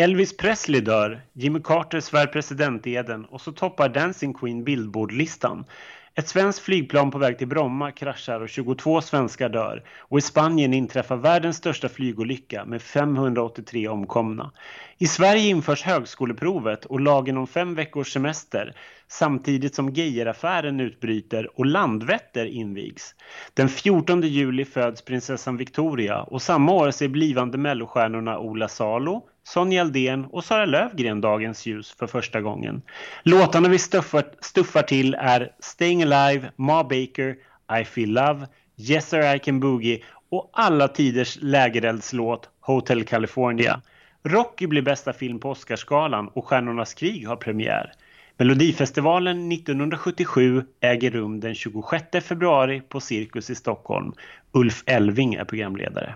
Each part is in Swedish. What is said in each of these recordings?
Elvis Presley dör, Jimmy Carter svär presidenteden och så toppar Dancing Queen Billboard-listan. Ett svenskt flygplan på väg till Bromma kraschar och 22 svenskar dör och i Spanien inträffar världens största flygolycka med 583 omkomna. I Sverige införs högskoleprovet och lagen om fem veckors semester samtidigt som Geijeraffären utbryter och Landvetter invigs. Den 14 juli föds prinsessan Victoria och samma år ser blivande mellostjärnorna Ola Salo, Sonja Aldén och Sara Lövgren dagens ljus för första gången. Låtarna vi stuffar, stuffar till är Staying Alive, Ma Baker, I Feel Love, Yes Sir I Can Boogie och alla tiders lägereldslåt Hotel California. Rocky blir bästa film på Oscarsgalan och Stjärnornas krig har premiär. Melodifestivalen 1977 äger rum den 26 februari på Cirkus i Stockholm. Ulf Elving är programledare.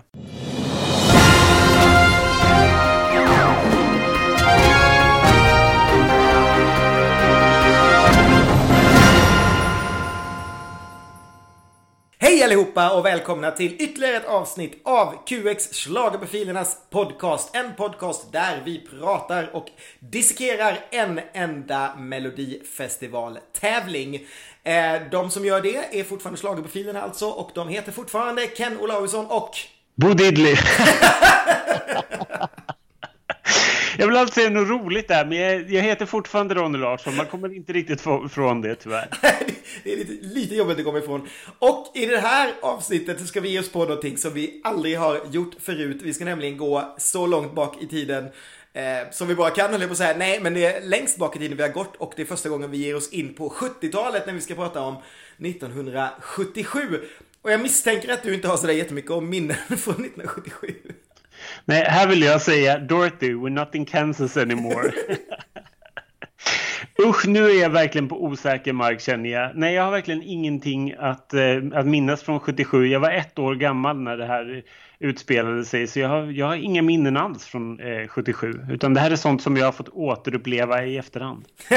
Hej allihopa och välkomna till ytterligare ett avsnitt av QX Schlagerprofilernas podcast. En podcast där vi pratar och dissekerar en enda melodifestivaltävling. Eh, de som gör det är fortfarande Schlagerprofilerna alltså och de heter fortfarande Ken Olausson och Bo Diddley! Jag vill alltid säga något roligt där, men jag, jag heter fortfarande Ronny Larsson. Man kommer inte riktigt ifrån det tyvärr. det är lite, lite jobbigt att komma ifrån. Och i det här avsnittet så ska vi ge oss på någonting som vi aldrig har gjort förut. Vi ska nämligen gå så långt bak i tiden Eh, som vi bara kan, höll jag på att säga. Nej, men det är längst bak i tiden vi har gått och det är första gången vi ger oss in på 70-talet när vi ska prata om 1977. Och jag misstänker att du inte har sådär jättemycket om minnen från 1977. Nej, här vill jag säga Dorothy, we're not in Kansas anymore. Usch, nu är jag verkligen på osäker mark känner jag. Nej, jag har verkligen ingenting att, eh, att minnas från 77. Jag var ett år gammal när det här utspelade sig. Så jag har, jag har inga minnen alls från eh, 77. Utan det här är sånt som jag har fått återuppleva i efterhand.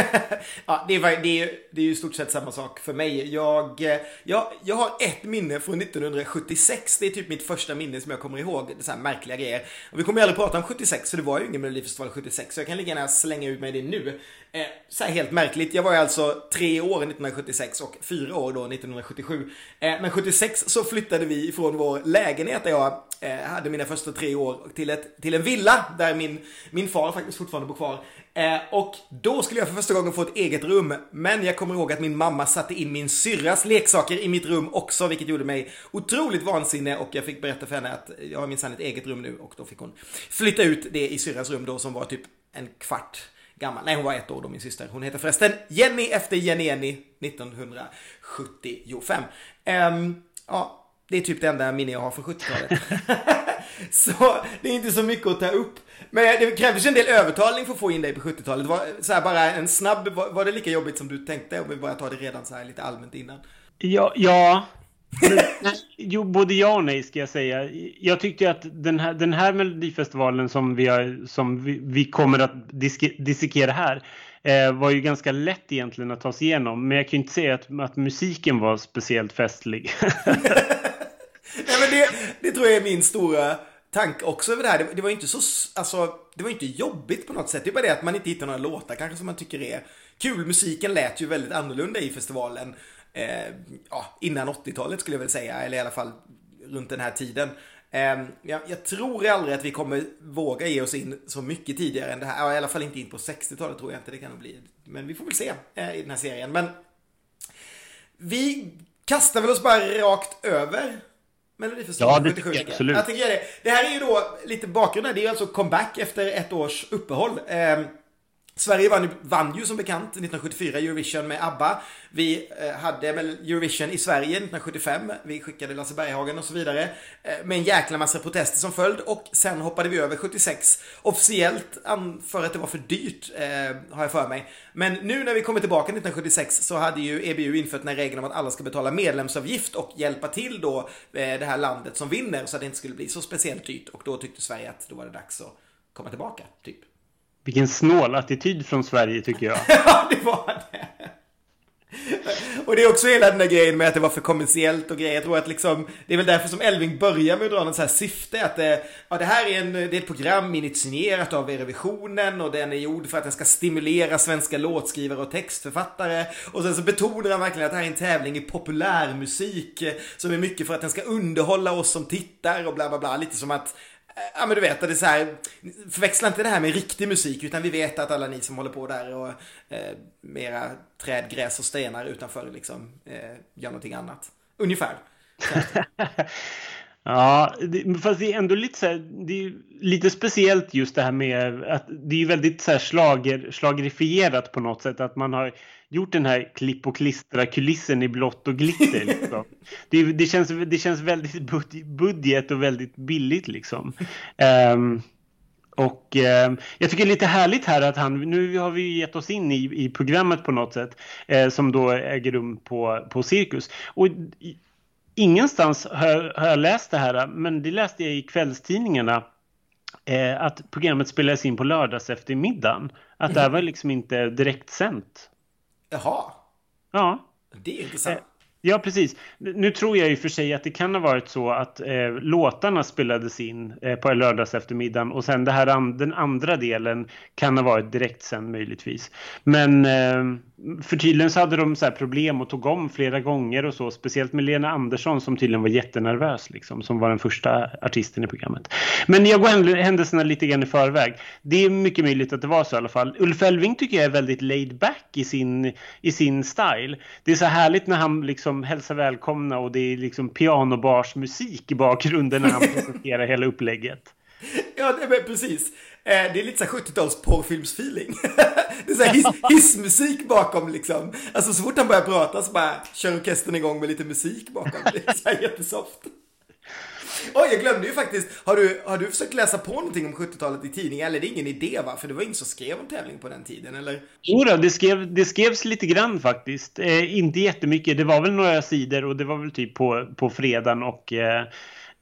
ja, det är, det, är, det är ju i stort sett samma sak för mig. Jag, eh, jag, jag har ett minne från 1976. Det är typ mitt första minne som jag kommer ihåg. Det är så här märkliga grejer. Och vi kommer ju aldrig prata om 76, så det var ju ingen Melodifestival 76. Så jag kan lika gärna slänga ut mig det nu. Eh, så här helt märkligt. Jag var ju alltså tre år 1976 och fyra år då 1977. Eh, men 76 så flyttade vi ifrån vår lägenhet där jag eh, hade mina första tre år till, ett, till en villa där min, min far faktiskt fortfarande bor kvar. Eh, och då skulle jag för första gången få ett eget rum. Men jag kommer ihåg att min mamma satte in min syrras leksaker i mitt rum också, vilket gjorde mig otroligt vansinne och jag fick berätta för henne att jag har minsann ett eget rum nu och då fick hon flytta ut det i syrras rum då som var typ en kvart gammal. Nej, hon var ett år då, min syster. Hon heter förresten Jenny efter Jenny Jenny 1975. Um, ja, det är typ det enda minne jag har från 70-talet. så det är inte så mycket att ta upp. Men det krävdes en del övertalning för att få in dig på 70-talet. Var så här bara en snabb, var, var, det lika jobbigt som du tänkte? Om vi bara tar det redan så här lite allmänt innan. Ja, ja. jo, både ja och nej ska jag säga. Jag tyckte att den här, den här Melodifestivalen som vi, har, som vi, vi kommer att dissekera här eh, var ju ganska lätt egentligen att ta sig igenom. Men jag kan ju inte säga att, att musiken var speciellt festlig. Nej, men det, det tror jag är min stora tanke också över det här. Det, det var ju inte så, alltså, det var inte jobbigt på något sätt. Det är bara det att man inte hittar några låtar kanske som man tycker är kul. Musiken lät ju väldigt annorlunda i festivalen. Eh, ja, innan 80-talet skulle jag väl säga, eller i alla fall runt den här tiden. Eh, jag, jag, tror aldrig att vi kommer våga ge oss in så mycket tidigare än det här. Ja, I alla fall inte in på 60-talet tror jag inte det kan bli. Men vi får väl se eh, i den här serien. Men vi kastar väl oss bara rakt över Melodifestivalen ja, det 77. Jag, absolut. Jag tycker det. Det här är ju då lite bakgrund. Det är alltså comeback efter ett års uppehåll. Sverige vann, vann ju som bekant 1974 Eurovision med ABBA. Vi eh, hade Eurovision i Sverige 1975. Vi skickade Lasse Berghagen och så vidare. Eh, med en jäkla massa protester som följd. Och sen hoppade vi över 76. Officiellt för att det var för dyrt, eh, har jag för mig. Men nu när vi kommer tillbaka 1976 så hade ju EBU infört den här regeln om att alla ska betala medlemsavgift och hjälpa till då eh, det här landet som vinner så att det inte skulle bli så speciellt dyrt. Och då tyckte Sverige att då var det dags att komma tillbaka, typ. Vilken snål attityd från Sverige tycker jag. ja, det var det. och det är också hela den där grejen med att det var för kommersiellt och grejer. Jag tror att liksom, det är väl därför som Elving börjar med att dra något så här syfte. Att det, ja, det här är, en, det är ett program initierat av Eurovisionen och den är gjord för att den ska stimulera svenska låtskrivare och textförfattare. Och sen så betonar han verkligen att det här är en tävling i populärmusik som är mycket för att den ska underhålla oss som tittar och bla bla bla. Lite som att Ja men du vet, det är så här, förväxla inte det här med riktig musik utan vi vet att alla ni som håller på där och eh, mera träd, gräs och stenar utanför liksom eh, gör någonting annat. Ungefär. Ja, det, fast det är ändå lite så här, det är lite speciellt just det här med att det är väldigt så här slager, slagerifierat på något sätt att man har gjort den här klipp och klistra kulissen i blått och glitter. Liksom. det, det, känns, det känns väldigt budget och väldigt billigt liksom. Um, och eh, jag tycker det är lite härligt här att han, nu har vi gett oss in i, i programmet på något sätt eh, som då äger rum på, på Cirkus. Och ingenstans har, har jag läst det här, men det läste jag i kvällstidningarna eh, att programmet spelades in på lördags eftermiddagen. Att det här var liksom inte direkt sänt. Jaha. Ja. Det är intressant. Ja, precis. Nu tror jag i och för sig att det kan ha varit så att eh, låtarna spelades in eh, på lördags eftermiddagen och sen det här an den andra delen kan ha varit direkt sen möjligtvis. Men eh, för tydligen så hade de så problem och tog om flera gånger och så, speciellt med Lena Andersson som tydligen var jättenervös liksom, som var den första artisten i programmet. Men jag går händelserna lite grann i förväg. Det är mycket möjligt att det var så i alla fall. Ulf Elving tycker jag är väldigt laid back i sin, i sin style. Det är så härligt när han liksom hälsar välkomna och det är liksom pianobarsmusik i bakgrunden när han presenterar hela upplägget. Ja, men precis. Eh, det är lite så 70-tals porrfilmsfeeling. Det är så hiss, hissmusik bakom liksom. Alltså så fort han börjar prata så bara kör orkestern igång med lite musik bakom. Det är så jättesoft. Oj, jag glömde ju faktiskt. Har du, har du försökt läsa på någonting om 70-talet i tidningen? Eller det är ingen idé va? För det var ingen som skrev om tävling på den tiden, eller? Jo då, det, skrev, det skrevs lite grann faktiskt. Eh, inte jättemycket. Det var väl några sidor och det var väl typ på, på fredagen och Eh,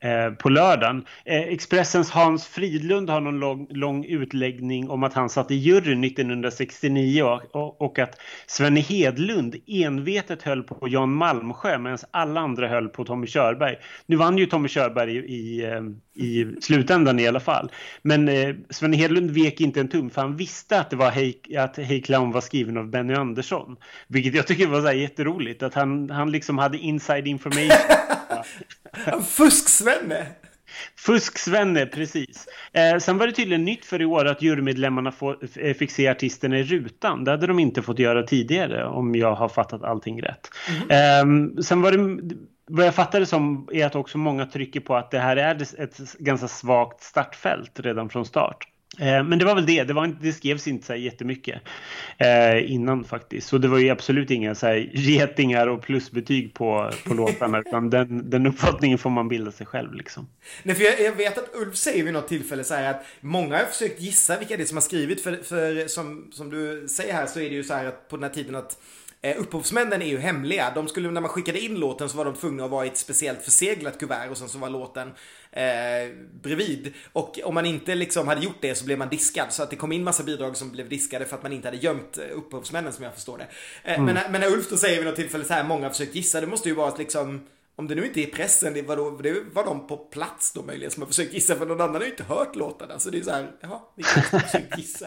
Eh, på lördagen. Eh, Expressens Hans Fridlund har någon lång, lång utläggning om att han satt i juryn 1969 och, och, att Svenne Hedlund envetet höll på Jan Malmsjö medan alla andra höll på Tommy Körberg. Nu vann ju Tommy Körberg i, i, eh, i slutändan i alla fall. Men eh, Svenne Hedlund vek inte en tum för han visste att det var Hej, att Hej Clown var skriven av Benny Andersson. Vilket jag tycker var så här jätteroligt att han, han liksom hade inside information. Fusk-Svenne! Fusk-Svenne, precis. Eh, sen var det tydligen nytt för i år att jurymedlemmarna får, eh, fick se artisterna i rutan. Det hade de inte fått göra tidigare om jag har fattat allting rätt. Mm. Eh, sen var det, vad jag fattade som är att också många trycker på att det här är ett ganska svagt startfält redan från start. Eh, men det var väl det, det, var det skrevs inte så här jättemycket eh, innan faktiskt. Så det var ju absolut inga så här getingar och plusbetyg på, på låtarna utan den, den uppfattningen får man bilda sig själv liksom. Nej, för jag, jag vet att Ulf säger vid något tillfälle så här att många har försökt gissa vilka det är som har skrivit för, för som, som du säger här så är det ju så här att på den här tiden att Eh, upphovsmännen är ju hemliga. De skulle, när man skickade in låten så var de tvungna att vara i ett speciellt förseglat kuvert och sen så var låten eh, bredvid. Och om man inte liksom hade gjort det så blev man diskad. Så att det kom in massa bidrag som blev diskade för att man inte hade gömt eh, upphovsmännen som jag förstår det. Eh, mm. men, men när Ulf då säger vid något tillfälle så här, många har försökt gissa, det måste ju vara att liksom om det nu inte är pressen, det var, då, det var de på plats då möjligen som har försökt gissa, för någon annan har ju inte hört låtarna. Så det är så här, jaha, ni kan försökt gissa.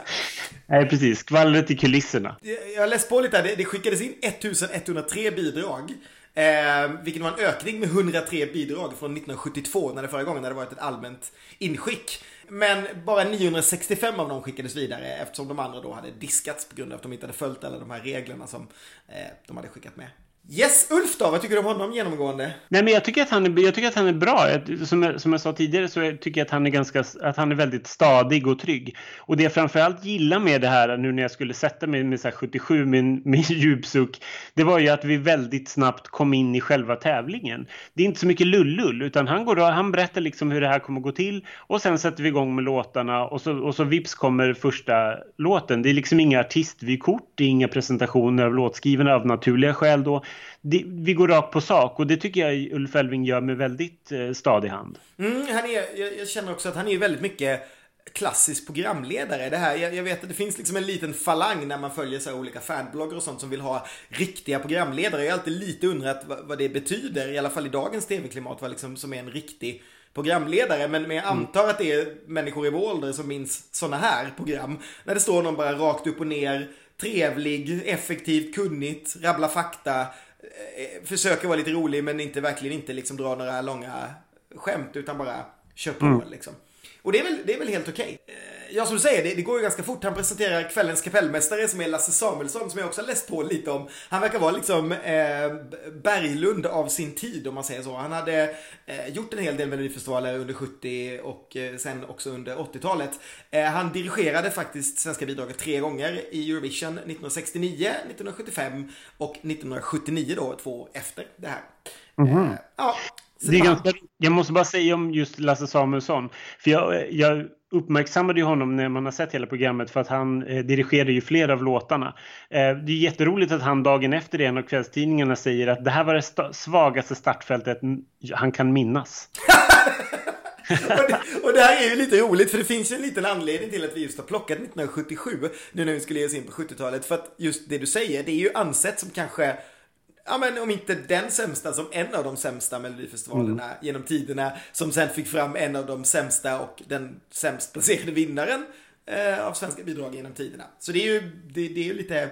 Nej, precis. Skvallret i kulisserna. Jag har läst på lite här, det skickades in 1103 bidrag. Eh, vilket var en ökning med 103 bidrag från 1972, när det förra gången hade varit ett allmänt inskick. Men bara 965 av dem skickades vidare eftersom de andra då hade diskats på grund av att de inte hade följt alla de här reglerna som eh, de hade skickat med. Yes, Ulf då? Vad tycker du om honom genomgående? Nej, men jag tycker att han är, jag tycker att han är bra. Som jag, som jag sa tidigare så tycker jag att han är ganska, att han är väldigt stadig och trygg. Och det jag framförallt gillar med det här nu när jag skulle sätta mig med så 77 med, med djupsuck. Det var ju att vi väldigt snabbt kom in i själva tävlingen. Det är inte så mycket lullull utan han går han berättar liksom hur det här kommer gå till och sen sätter vi igång med låtarna och så, och så vips kommer första låten. Det är liksom inga artistvykort, det är inga presentationer av låtskrivarna av naturliga skäl då det, vi går rakt på sak och det tycker jag Ulf Elving gör med väldigt eh, stadig hand. Mm, han är, jag, jag, känner också att han är väldigt mycket klassisk programledare. Det här, jag, jag, vet att det finns liksom en liten falang när man följer så olika fanbloggar och sånt som vill ha riktiga programledare. Jag har alltid lite undrat vad, vad det betyder, i alla fall i dagens tv-klimat, vad liksom som är en riktig programledare. Men, men jag mm. antar att det är människor i vår ålder som minns sådana här program. När det står någon bara rakt upp och ner, trevlig, effektivt, kunnigt, rabbla fakta, försöker vara lite rolig men inte verkligen inte liksom dra några långa skämt utan bara kör på mm. liksom. Och det är väl, det är väl helt okej. Okay. Ja, som du säger, det, det, går ju ganska fort. Han presenterar kvällens kapellmästare som är Lasse Samuelsson, som jag också har läst på lite om. Han verkar vara liksom eh, Berglund av sin tid, om man säger så. Han hade eh, gjort en hel del melodifestivaler under 70 och eh, sen också under 80-talet. Eh, han dirigerade faktiskt Svenska bidraget tre gånger i Eurovision 1969, 1975 och 1979 då, två efter det här. Mm -hmm. ja, det är ganska, jag måste bara säga om just Lasse Samuelsson. För jag, jag uppmärksammade ju honom när man har sett hela programmet för att han eh, dirigerade ju flera av låtarna. Eh, det är jätteroligt att han dagen efter det en av kvällstidningarna säger att det här var det st svagaste startfältet han kan minnas. och, det, och det här är ju lite roligt för det finns ju en liten anledning till att vi just har plockat 1977 nu när vi skulle ge oss in på 70-talet. För att just det du säger, det är ju ansett som kanske ja men om inte den sämsta, som en av de sämsta melodifestivalerna mm. genom tiderna. Som sen fick fram en av de sämsta och den sämst placerade vinnaren eh, av svenska bidrag genom tiderna. Så det är ju, det, det är ju lite,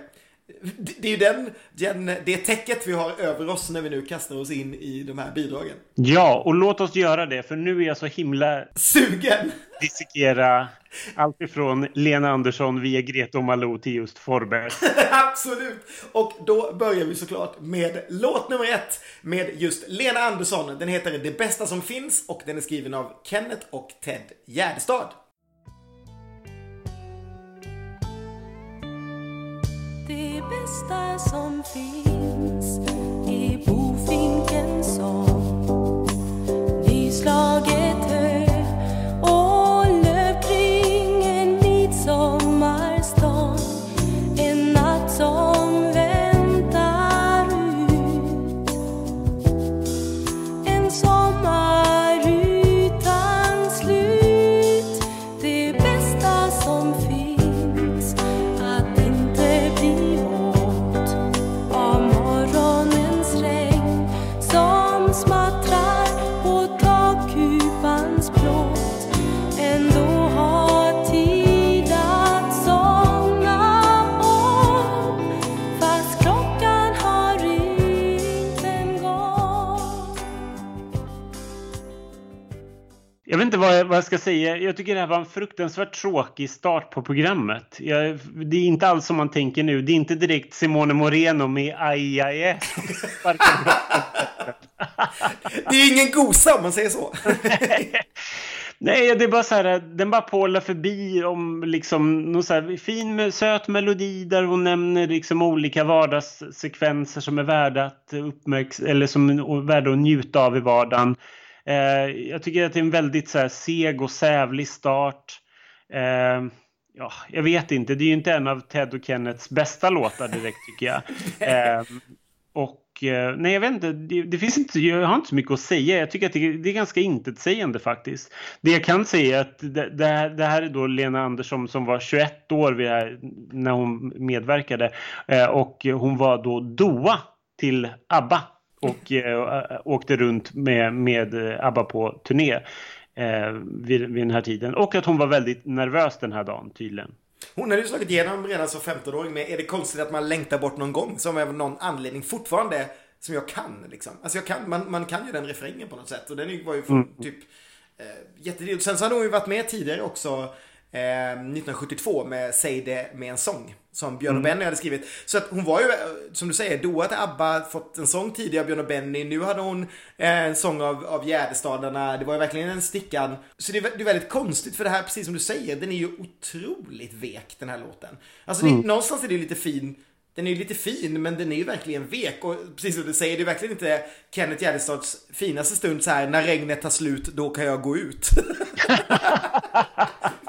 det är ju den, den, det täcket vi har över oss när vi nu kastar oss in i de här bidragen. Ja, och låt oss göra det, för nu är jag så himla... Sugen! Dissekera allt ifrån Lena Andersson via Greta och Malou till just Forberg. Absolut! Och då börjar vi såklart med låt nummer ett med just Lena Andersson. Den heter Det bästa som finns och den är skriven av Kenneth och Ted Gärdestad. Det bästa som finns är bofinkens sång Nyslaget vad jag, vad jag, ska säga. Jag tycker det här var en fruktansvärt tråkig start på programmet. Jag, det är inte alls som man tänker nu. Det är inte direkt Simone Moreno med aj, aj, aj. Det är ingen gosa om man säger så. Nej, det är bara så här, den bara pålar förbi om liksom någon så här fin söt melodi där hon nämner liksom olika vardagssekvenser som är värda att uppmärksamma eller som är värda att njuta av i vardagen. Eh, jag tycker att det är en väldigt så här, seg och sävlig start. Eh, ja, jag vet inte, det är ju inte en av Ted och Kennets bästa låtar direkt tycker jag. Eh, och nej, jag vet inte, det, det, finns inte, jag har inte så mycket att säga. Jag tycker att det, det är ganska intetsägande faktiskt. Det jag kan säga är att det, det, det här är då Lena Andersson som var 21 år här, när hon medverkade eh, och hon var då Doa till ABBA och eh, åkte runt med, med eh, ABBA på turné eh, vid, vid den här tiden. Och att hon var väldigt nervös den här dagen tydligen. Hon hade ju slagit igenom redan som 15-åring med Är det konstigt att man längtar bort någon gång? Som av någon anledning fortfarande som jag kan liksom. Alltså jag kan, man, man kan ju den refrängen på något sätt. Och den var ju från mm. typ eh, jättedyrt. Sen så hade hon ju varit med tidigare också 1972 eh, med Säg det med en sång. Som Björn och mm. Benny hade skrivit. Så att hon var ju, som du säger, Doa till ABBA, fått en sång tidigare av Björn och Benny. Nu hade hon eh, en sång av, av Gärdestadarna. Det var ju verkligen en stickan. Så det är, det är väldigt konstigt för det här, precis som du säger, den är ju otroligt vek den här låten. Alltså mm. det, någonstans är det lite fin den är ju lite fin, men den är ju verkligen vek. Och precis som du säger, det är verkligen inte Kenneth Gärdestads finaste stund så här, när regnet tar slut, då kan jag gå ut.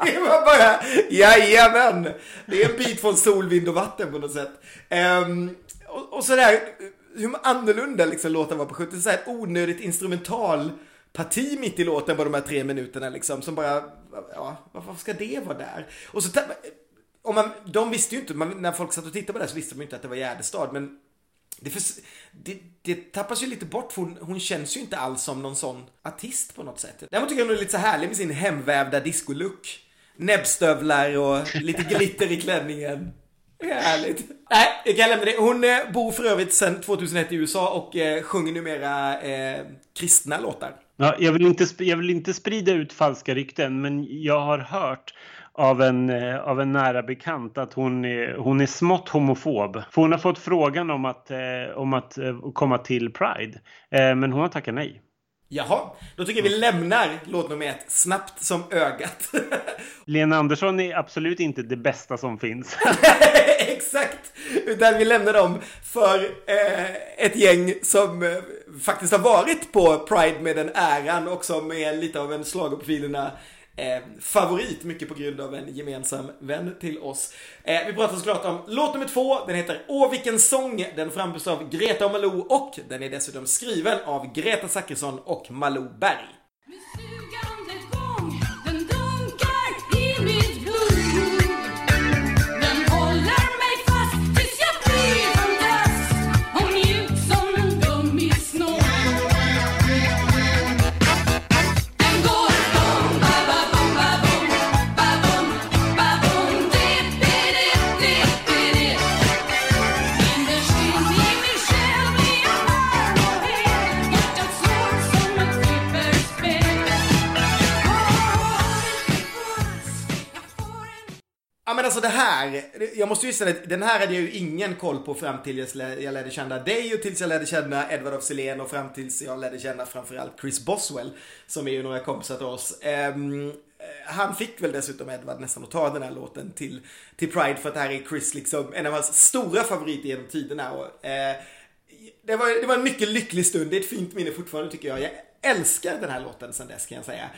det var bara, jajamän! Det är en bit från sol, vind och vatten på något sätt. Um, och, och sådär, hur annorlunda liksom låten var på 70 så här onödigt instrumental parti mitt i låten på de här tre minuterna liksom, som bara ja, varför ska det vara där? Och så, och man, de visste ju inte, man, när folk satt och tittade på det så visste de ju inte att det var Gärdestad, men det, för, det, det tappas ju lite bort för hon, hon, känns ju inte alls som någon sån artist på något sätt. Däremot tycker jag hon är lite så härlig med sin hemvävda discolook. Näbbstövlar och lite glitter i klänningen. Härligt. Nej, jag kan lämna det. Hon eh, bor för övrigt sedan 2001 i USA och eh, sjunger numera eh, kristna låtar. Ja, jag, vill inte, jag vill inte sprida ut falska rykten, men jag har hört av en, eh, av en nära bekant att hon är, hon är smått homofob. För hon har fått frågan om att, eh, om att eh, komma till Pride, men hon har tackat nej. Jaha, då tycker jag vi lämnar låt nummer ett snabbt som ögat. Lena Andersson är absolut inte det bästa som finns. Exakt! Utan vi lämnar dem för eh, ett gäng som eh, faktiskt har varit på Pride med den äran och som är lite av en schlagerprofilerna eh, favorit, mycket på grund av en gemensam vän till oss. Eh, vi pratar såklart om låt nummer två, den heter Åh vilken sång, den framförs av Greta och Malou och den är dessutom skriven av Greta Zachrisson och Malou Berg. Alltså det här, jag måste ju säga att den här hade jag ju ingen koll på fram till jag lärde känna dig och tills jag lärde känna Edward af Sillén och fram tills jag lärde känna framförallt Chris Boswell som är ju några kompisar till oss. Um, han fick väl dessutom Edward nästan att ta den här låten till, till Pride för att det här är Chris liksom en av hans stora favoriter genom tiderna. Och, eh, det, var, det var en mycket lycklig stund, det är ett fint minne fortfarande tycker jag. Jag älskar den här låten sen dess kan jag säga.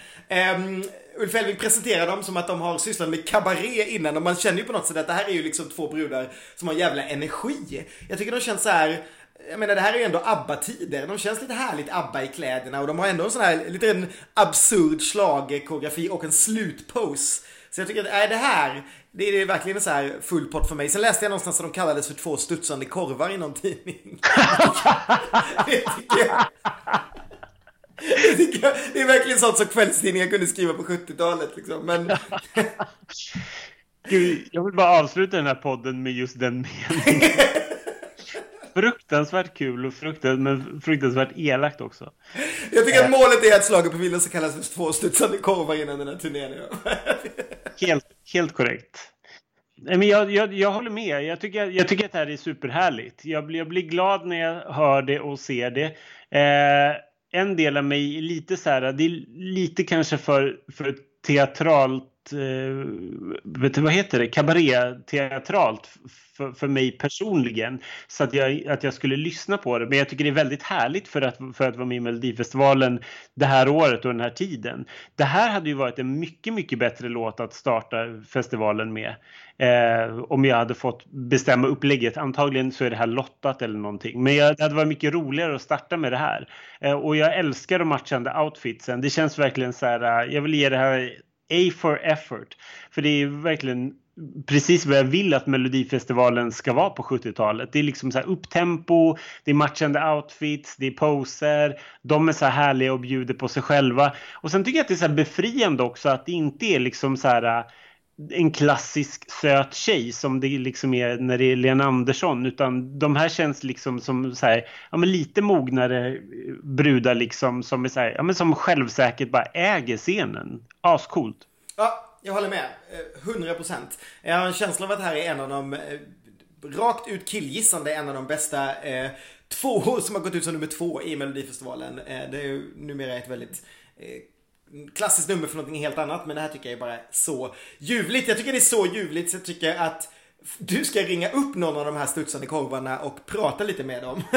Um, Ulf Elving presenterar dem som att de har sysslat med kabaré innan och man känner ju på något sätt att det här är ju liksom två brudar som har jävla energi. Jag tycker de känns så här jag menar det här är ju ändå ABBA-tider. De känns lite härligt ABBA i kläderna och de har ändå en sån här liten absurd schlagerkoreografi och en slutpose. Så jag tycker att, äh, det här, det är verkligen en så här full pott för mig. Sen läste jag någonstans att de kallades för två studsande korvar i någon tidning. det tycker jag det är verkligen sånt som kvällstidningar kunde skriva på 70-talet. Liksom. Men... Gud, jag vill bara avsluta den här podden med just den meningen. fruktansvärt kul och fruktansvärt, men fruktansvärt elakt också. Jag tycker att målet är att slaget på villan ska kallas för två studsande korvar innan den här turnén. helt, helt korrekt. Men jag, jag, jag håller med. Jag tycker, jag tycker att det här är superhärligt. Jag, jag blir glad när jag hör det och ser det. Eh, en del av mig är lite så här, det är lite kanske för, för teatralt Eh, vet du, vad heter det, kabaré-teatralt för, för mig personligen. Så att jag, att jag skulle lyssna på det. Men jag tycker det är väldigt härligt för att, för att vara med i Melodifestivalen det här året och den här tiden. Det här hade ju varit en mycket, mycket bättre låt att starta festivalen med. Eh, om jag hade fått bestämma upplägget. Antagligen så är det här lottat eller någonting. Men jag, det hade varit mycket roligare att starta med det här. Eh, och jag älskar de matchande outfitsen. Det känns verkligen så här, eh, jag vill ge det här A for effort. För det är verkligen precis vad jag vill att Melodifestivalen ska vara på 70-talet. Det är liksom så här upptempo, det är matchande outfits, det är poser, de är så här härliga och bjuder på sig själva. Och sen tycker jag att det är så här befriande också att det inte är liksom så här en klassisk söt tjej som det liksom är när det är Lena Andersson utan de här känns liksom som så här, ja, men lite mognare brudar liksom som är så här, ja, men som självsäkert bara äger scenen. Ascoolt. Ja, jag håller med. Eh, 100 procent. Jag har en känsla av att det här är en av de, eh, rakt ut killgissande, en av de bästa eh, två som har gått ut som nummer två i Melodifestivalen. Eh, det är ju numera ett väldigt eh, klassiskt nummer för någonting helt annat, men det här tycker jag är bara så ljuvligt. Jag tycker det är så ljuvligt så jag tycker att du ska ringa upp någon av de här studsande korvarna och prata lite med dem.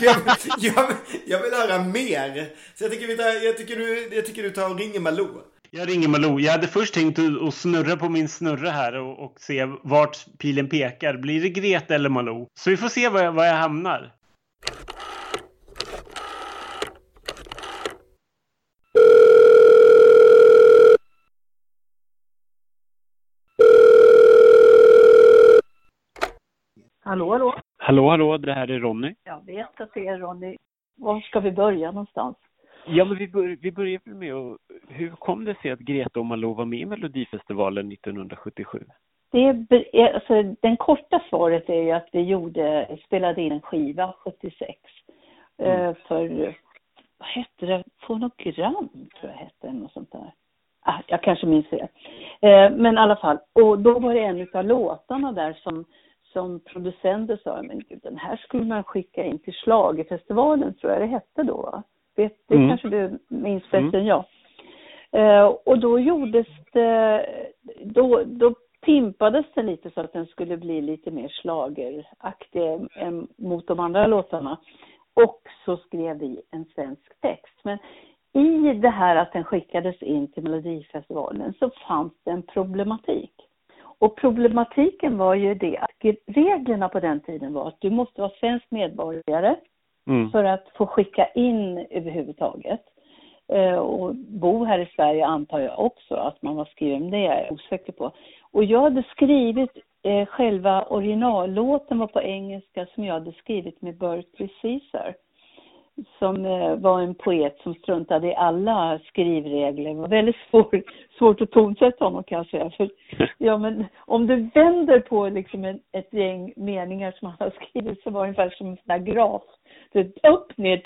jag, jag, jag, vill höra mer. Så jag tycker, tar, jag tycker, du, jag tycker du tar och ringer Malou. Jag ringer Malou. Jag hade först tänkt att snurra på min snurra här och, och, se vart pilen pekar. Blir det Greta eller Malou? Så vi får se var jag, var jag hamnar. Hallå, hallå? Hallå, hallå, det här är Ronny. Jag vet att det är Ronny. Var ska vi börja någonstans? Ja, men vi, bör, vi börjar med att, hur kom det sig att Greta och Malou var med i Melodifestivalen 1977? Det är, alltså, den korta svaret är ju att vi gjorde, spelade in en skiva 76. Mm. Eh, för, vad hette det, fonogram tror jag hette, något sånt där. Ah, jag kanske minns fel. Eh, men i alla fall, och då var det en av låtarna där som som producenter sa, men gud, den här skulle man skicka in till Schlagerfestivalen, tror jag det hette då. Va? Det, det mm. kanske du minns bättre mm. än jag. Eh, och då gjordes det, då, då pimpades den lite så att den skulle bli lite mer slageraktig än mot de andra låtarna. Och så skrev vi en svensk text. Men i det här att den skickades in till Melodifestivalen så fanns det en problematik. Och problematiken var ju det att reglerna på den tiden var att du måste vara svensk medborgare mm. för att få skicka in överhuvudtaget. Eh, och bo här i Sverige antar jag också att man var skriven, det är jag osäker på. Och jag hade skrivit, eh, själva originallåten var på engelska som jag hade skrivit med Berkeley Caesar som eh, var en poet som struntade i alla skrivregler. Det var väldigt svår, svårt att tonsätta honom kan jag säga. För, ja, men om du vänder på liksom ett, ett gäng meningar som han har skrivit så var det ungefär som en sån där graf. Upp, ner,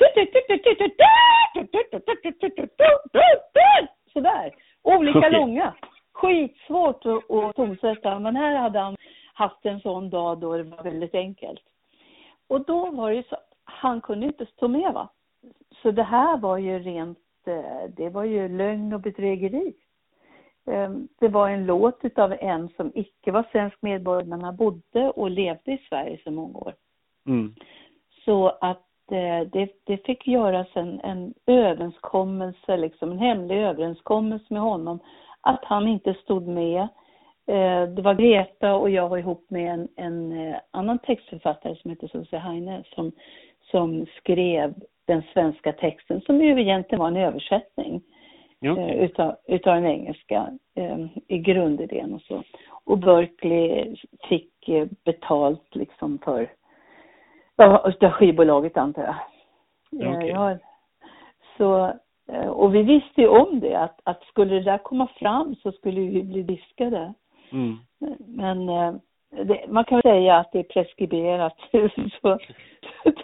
sådär. Olika okay. långa. Skitsvårt att, att tonsätta, men här hade han haft en sån dag då det var väldigt enkelt. Och då var det så han kunde inte stå med va. Så det här var ju rent, eh, det var ju lögn och bedrägeri. Ehm, det var en låt utav en som icke var svensk medborgare men han bodde och levde i Sverige så många år. Mm. Så att eh, det, det fick göras en, en överenskommelse, liksom en hemlig överenskommelse med honom att han inte stod med. Eh, det var Greta och jag var ihop med en, en annan textförfattare som heter Susie Heine som som skrev den svenska texten som ju egentligen var en översättning okay. eh, utav, utav den engelska eh, i grundidén och så. Och Berkeley fick eh, betalt liksom för, utav skivbolaget antar jag. Okay. Ja, så, och vi visste ju om det att, att skulle det där komma fram så skulle vi bli diskade. Mm. Men det, man kan säga att det är preskriberat. så,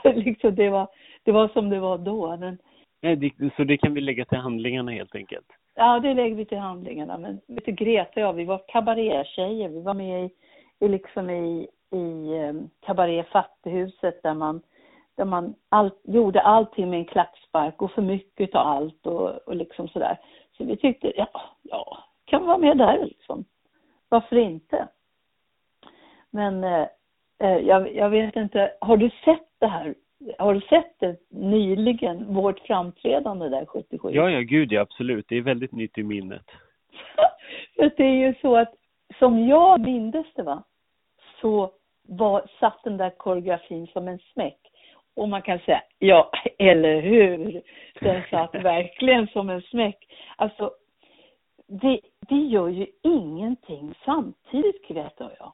det, liksom, det, var, det var som det var då. Men, Nej, det, så det kan vi lägga till handlingarna helt enkelt? Ja, det lägger vi till handlingarna. Men vet du, Greta och jag, vi var kabarétjejer. Vi var med i, i liksom i, i um, kabaré Fattighuset där man, där man all, gjorde allting med en klackspark och för mycket av allt och, och liksom sådär. Så vi tyckte, ja, ja, kan vara med där liksom. Varför inte? Men eh, eh, jag, jag, vet inte, har du sett det här? Har du sett det nyligen, vårt framträdande där 77? Ja, ja, gud ja, absolut. Det är väldigt nytt i minnet. det är ju så att som jag mindes det va, så var, satt den där koreografin som en smäck. Och man kan säga, ja, eller hur? Den satt verkligen som en smäck. Alltså, det, det gör ju ingenting samtidigt, Greta och jag.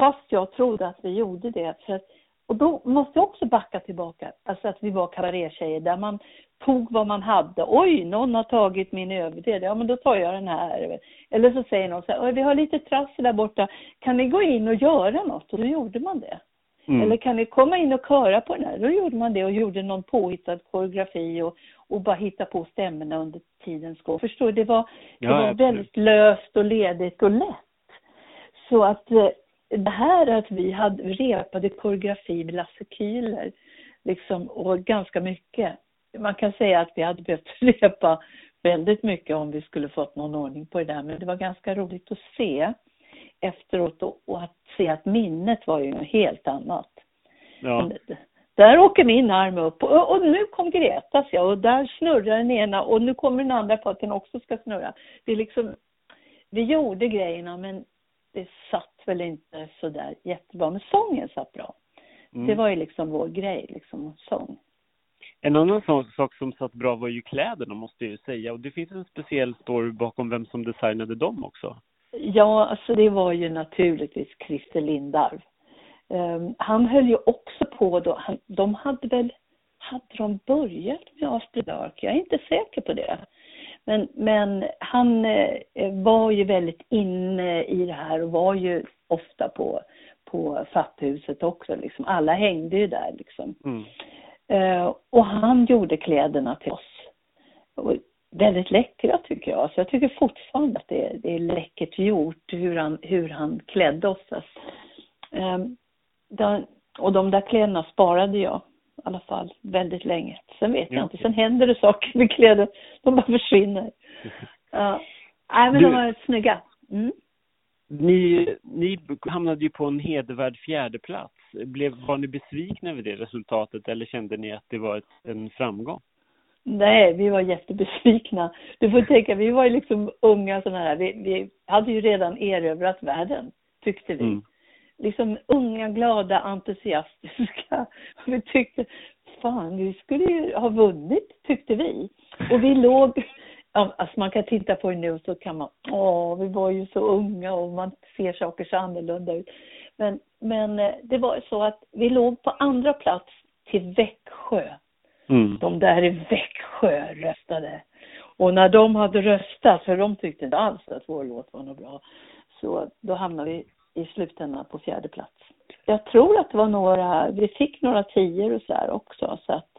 Fast jag trodde att vi gjorde det. För och då måste jag också backa tillbaka. Alltså att vi var kabarétjejer där man tog vad man hade. Oj, någon har tagit min överdel. Ja, men då tar jag den här. Eller så säger någon så här, vi har lite trassel där borta. Kan ni gå in och göra något? Och då gjorde man det. Mm. Eller kan ni komma in och köra på den här? Då gjorde man det och gjorde någon påhittad koreografi och, och bara hitta på stämmorna under tidens gång. Förstår du? Det var, det ja, var väldigt löst och ledigt och lätt. Så att eh, det här att vi hade repade koreografi med Lasse Kühler liksom, och ganska mycket. Man kan säga att vi hade behövt repa väldigt mycket om vi skulle fått någon ordning på det där, men det var ganska roligt att se efteråt och, och att se att minnet var ju något helt annat. Ja. Där åker min arm upp och, och nu kom Gretas ja och där snurrar den ena och nu kommer den andra på att den också ska snurra. Det är liksom, vi gjorde grejerna men det satt väl inte sådär jättebra, men sången satt bra. Mm. Det var ju liksom vår grej, liksom sång. En annan sak som satt bra var ju kläderna måste jag ju säga och det finns en speciell story bakom vem som designade dem också. Ja, alltså det var ju naturligtvis Christer Lindarw. Um, han höll ju också på då, han, de hade väl, hade de börjat med After Dark? Jag är inte säker på det. Men, men han eh, var ju väldigt inne i det här och var ju ofta på, på Fatthuset också. Liksom. Alla hängde ju där liksom. Mm. Eh, och han gjorde kläderna till oss. Och väldigt läckra tycker jag. Så jag tycker fortfarande att det är, det är läckert gjort hur han, hur han klädde oss. Eh, där, och de där kläderna sparade jag i alla fall väldigt länge. Sen vet jag inte, sen händer det saker med kläder. De bara försvinner. Ja. Nej men du, de var snygga. Mm. Ni, ni hamnade ju på en hedervärd fjärdeplats. Blev, var ni besvikna över det resultatet eller kände ni att det var ett, en framgång? Nej, vi var jättebesvikna. Du får tänka, vi var ju liksom unga sådana här. Vi, vi hade ju redan erövrat världen, tyckte vi. Mm liksom unga, glada, entusiastiska. Vi tyckte, fan, vi skulle ju ha vunnit, tyckte vi. Och vi låg, alltså man kan titta på det nu så kan man, åh, vi var ju så unga och man ser saker så annorlunda ut. Men, men eh, det var så att vi låg på andra plats till Växjö. Mm. De där i Växjö röstade. Och när de hade röstat, för de tyckte inte alls att vår låt var något bra, så då hamnade vi i slutändan på fjärde plats. Jag tror att det var några, vi fick några tior och så här också så att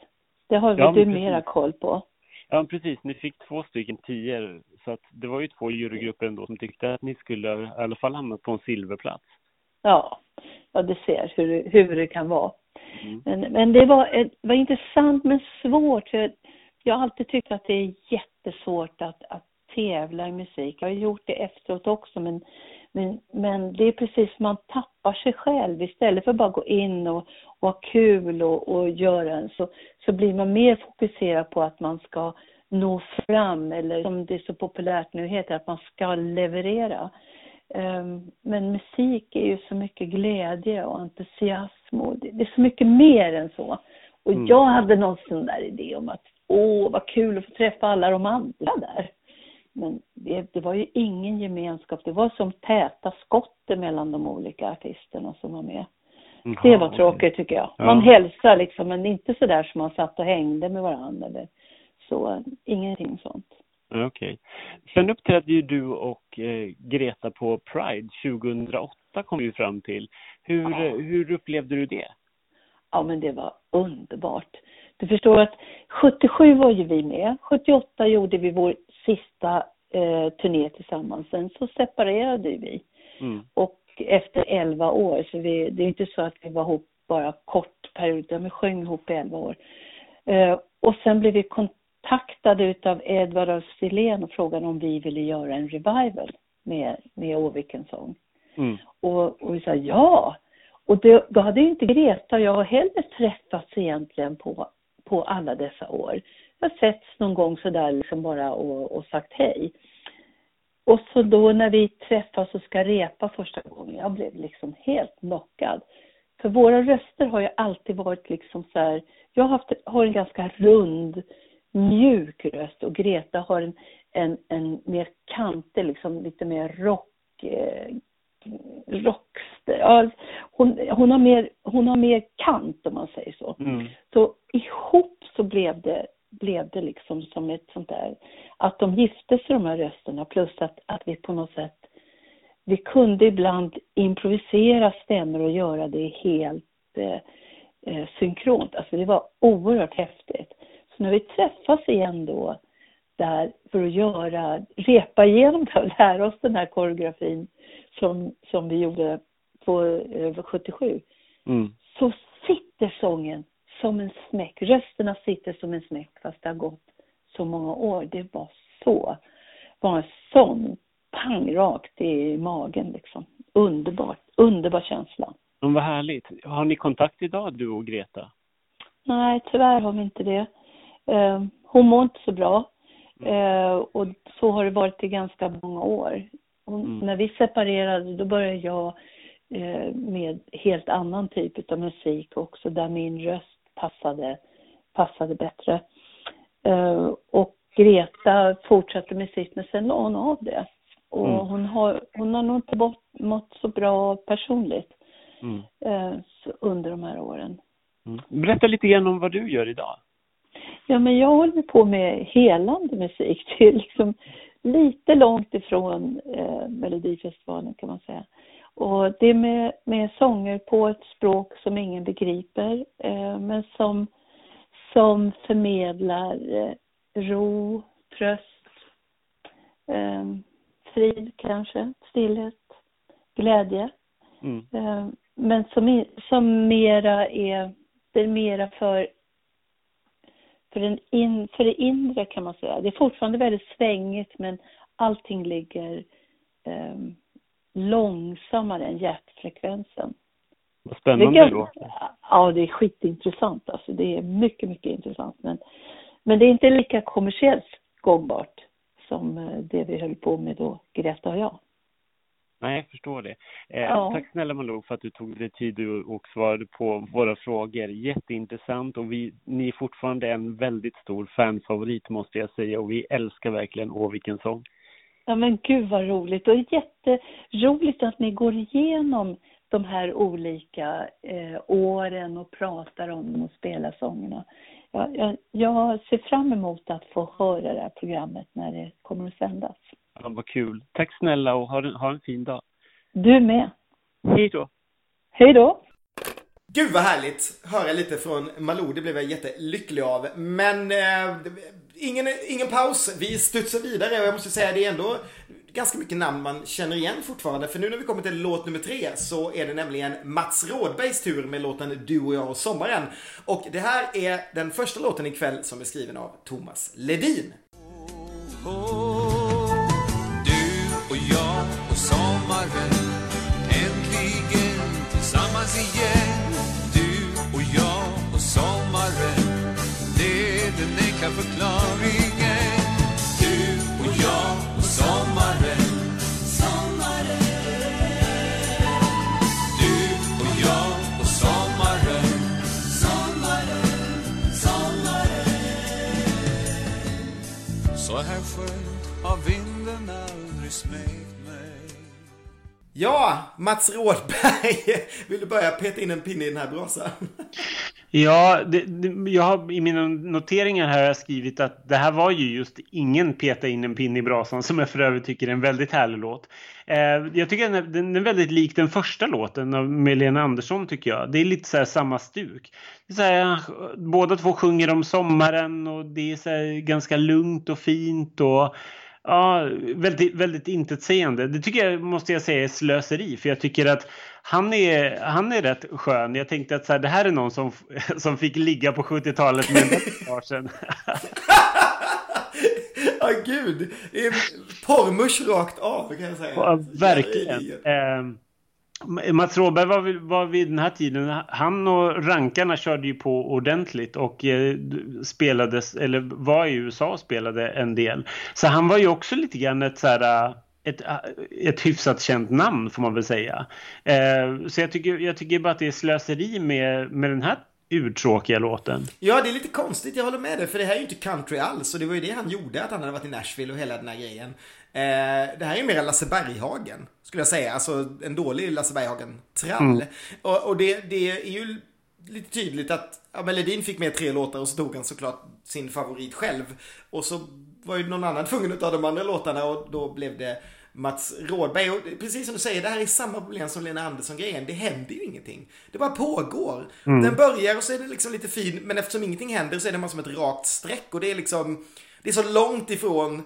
det har ja, du mera koll på. Ja precis, ni fick två stycken tior så att det var ju två jurygrupper ändå som tyckte att ni skulle i alla fall hamna på en silverplats. Ja, ja du ser hur, hur det kan vara. Mm. Men, men det var, det var intressant men svårt. För jag har alltid tyckt att det är jättesvårt att, att tävla i musik. Jag har gjort det efteråt också men men, men det är precis, man tappar sig själv istället för att bara gå in och, och ha kul och, och göra en så, så blir man mer fokuserad på att man ska nå fram eller som det är så populärt nu heter, att man ska leverera. Um, men musik är ju så mycket glädje och entusiasm och det, det är så mycket mer än så. Och mm. jag hade någon sån där idé om att åh vad kul att få träffa alla de andra där. Men det, det, var ju ingen gemenskap. Det var som täta skott mellan de olika artisterna som var med. Jaha, det var tråkigt tycker jag. Man ja. hälsar liksom, men inte så där som man satt och hängde med varandra. Eller så, ingenting sånt. Okej. Okay. Sen uppträdde ju du och eh, Greta på Pride 2008 kom vi fram till. Hur, ja. hur upplevde du det? Ja, men det var underbart. Du förstår att 77 var ju vi med. 78 gjorde vi vår sista eh, turné tillsammans. Sen så separerade vi. Mm. Och efter 11 år, så vi, det är inte så att vi var ihop bara kort period, utan vi sjöng ihop i 11 år. Eh, och sen blev vi kontaktade utav Edvard af och frågade om vi ville göra en revival med, med Åvikens sång. Mm. Och, och vi sa ja. Och det, då hade inte Greta och jag heller träffats egentligen på, på alla dessa år har setts någon gång sådär liksom bara och, och sagt hej. Och så då när vi träffas och ska repa första gången, jag blev liksom helt knockad. För våra röster har ju alltid varit liksom så här, jag har, haft, har en ganska rund, mjuk röst och Greta har en, en, en mer kantig, liksom lite mer rock, eh, rock ja, hon, hon, har mer, hon har mer kant om man säger så. Mm. Så ihop så blev det blev det liksom som ett sånt där, att de gifte sig de här rösterna plus att, att vi på något sätt, vi kunde ibland improvisera stämmor och göra det helt eh, eh, synkront. Alltså det var oerhört häftigt. Så när vi träffas igen då, där för att göra, repa igenom det och lära oss den här koreografin som, som vi gjorde på över 77. Mm. Så sitter sången som en smäck. Rösterna sitter som en smäck fast det har gått så många år. Det var så, var en sån pang rakt i magen liksom. Underbart, underbar känsla. Men vad härligt. Har ni kontakt idag du och Greta? Nej, tyvärr har vi inte det. Uh, hon mår inte så bra. Uh, och så har det varit i ganska många år. Hon, mm. När vi separerade då började jag uh, med helt annan typ av musik också där min röst passade, passade bättre. Uh, och Greta fortsatte med sitt, men sen la hon av det. Och mm. hon, har, hon har nog inte mått, mått så bra personligt. mm. eh, under de här åren. Mm. Berätta lite grann om vad du gör idag. Ja, men jag håller på med helande musik. Det är liksom lite långt ifrån eh, Melodifestivalen kan man säga. Och det är med, med sånger på ett språk som ingen begriper, eh, men som, som förmedlar eh, ro, tröst, eh, frid kanske, stillhet, glädje. Mm. Eh, men som, som mera är, det är mera för för, den in, för det inre kan man säga. Det är fortfarande väldigt svängigt men allting ligger eh, långsammare än hjärtfrekvensen. Vad spännande det, låter. Ja, det är skitintressant alltså. Det är mycket, mycket intressant. Men, men det är inte lika kommersiellt gångbart som eh, det vi höll på med då, Greta och jag. Nej, jag förstår det. Eh, ja. Tack snälla Malou för att du tog dig tid och svarade på våra frågor. Jätteintressant och vi, ni är fortfarande en väldigt stor fanfavorit måste jag säga och vi älskar verkligen Åh vilken sång. Ja men gud vad roligt och jätteroligt att ni går igenom de här olika eh, åren och pratar om dem och spelar sångerna. Jag, jag, jag ser fram emot att få höra det här programmet när det kommer att sändas. Ja, vad kul. Tack snälla och ha, ha en fin dag. Du med. Hej då. Hej då. Gud vad härligt höra lite från Malou, det blev jag jättelycklig av. Men eh, ingen, ingen paus, vi studsar vidare och jag måste säga det är ändå ganska mycket namn man känner igen fortfarande. För nu när vi kommer till låt nummer tre så är det nämligen Mats Rådbergs tur med låten Du och jag och sommaren. Och det här är den första låten ikväll som är skriven av Thomas Ledin. Oh, oh. oh. Enkla förklaringen. Du och jag och sommaren. Sommaren. Du och jag och sommaren Sommaren, sommaren Så här skönt har vinden aldrig smekt Ja, Mats Rådberg, vill du börja peta in en pinne i den här brasan? Ja, det, det, jag har i mina noteringar här har jag skrivit att det här var ju just ingen peta in en pinne i brasan som jag för övrigt tycker är en väldigt härlig låt. Eh, jag tycker den är, den är väldigt lik den första låten av Melena Andersson tycker jag. Det är lite så här samma stuk. Det är så här, båda två sjunger om sommaren och det är så ganska lugnt och fint och Ja, väldigt, väldigt intetsägande. Det tycker jag, måste jag säga, är slöseri. För jag tycker att han är, han är rätt skön. Jag tänkte att så här, det här är någon som, som fick ligga på 70-talet med en sedan. Ja, oh, gud. Porrmusch rakt av, kan jag säga. Ja, verkligen. Eh, Mats Råberg var, var vid den här tiden, han och rankarna körde ju på ordentligt och eh, spelades, eller var i USA och spelade en del. Så han var ju också lite grann ett så här, ett, ett hyfsat känt namn får man väl säga. Eh, så jag tycker, jag tycker bara att det är slöseri med, med den här urtråkiga låten. Ja, det är lite konstigt, jag håller med dig. För det här är ju inte country alls. Och det var ju det han gjorde, att han hade varit i Nashville och hela den här grejen. Eh, det här är mer Lasse Berghagen, skulle jag säga. Alltså en dålig Lasse Berghagen-trall. Mm. Och, och det, det, är ju lite tydligt att ja, Ledin fick med tre låtar och så tog han såklart sin favorit själv. Och så var ju någon annan tvungen att ta de andra låtarna och då blev det Mats Rådberg. Och precis som du säger, det här är samma problem som Lena Andersson-grejen. Det händer ju ingenting. Det bara pågår. Mm. Den börjar och så är det liksom lite fin, men eftersom ingenting händer så är det bara som ett rakt streck. Och det är liksom, det är så långt ifrån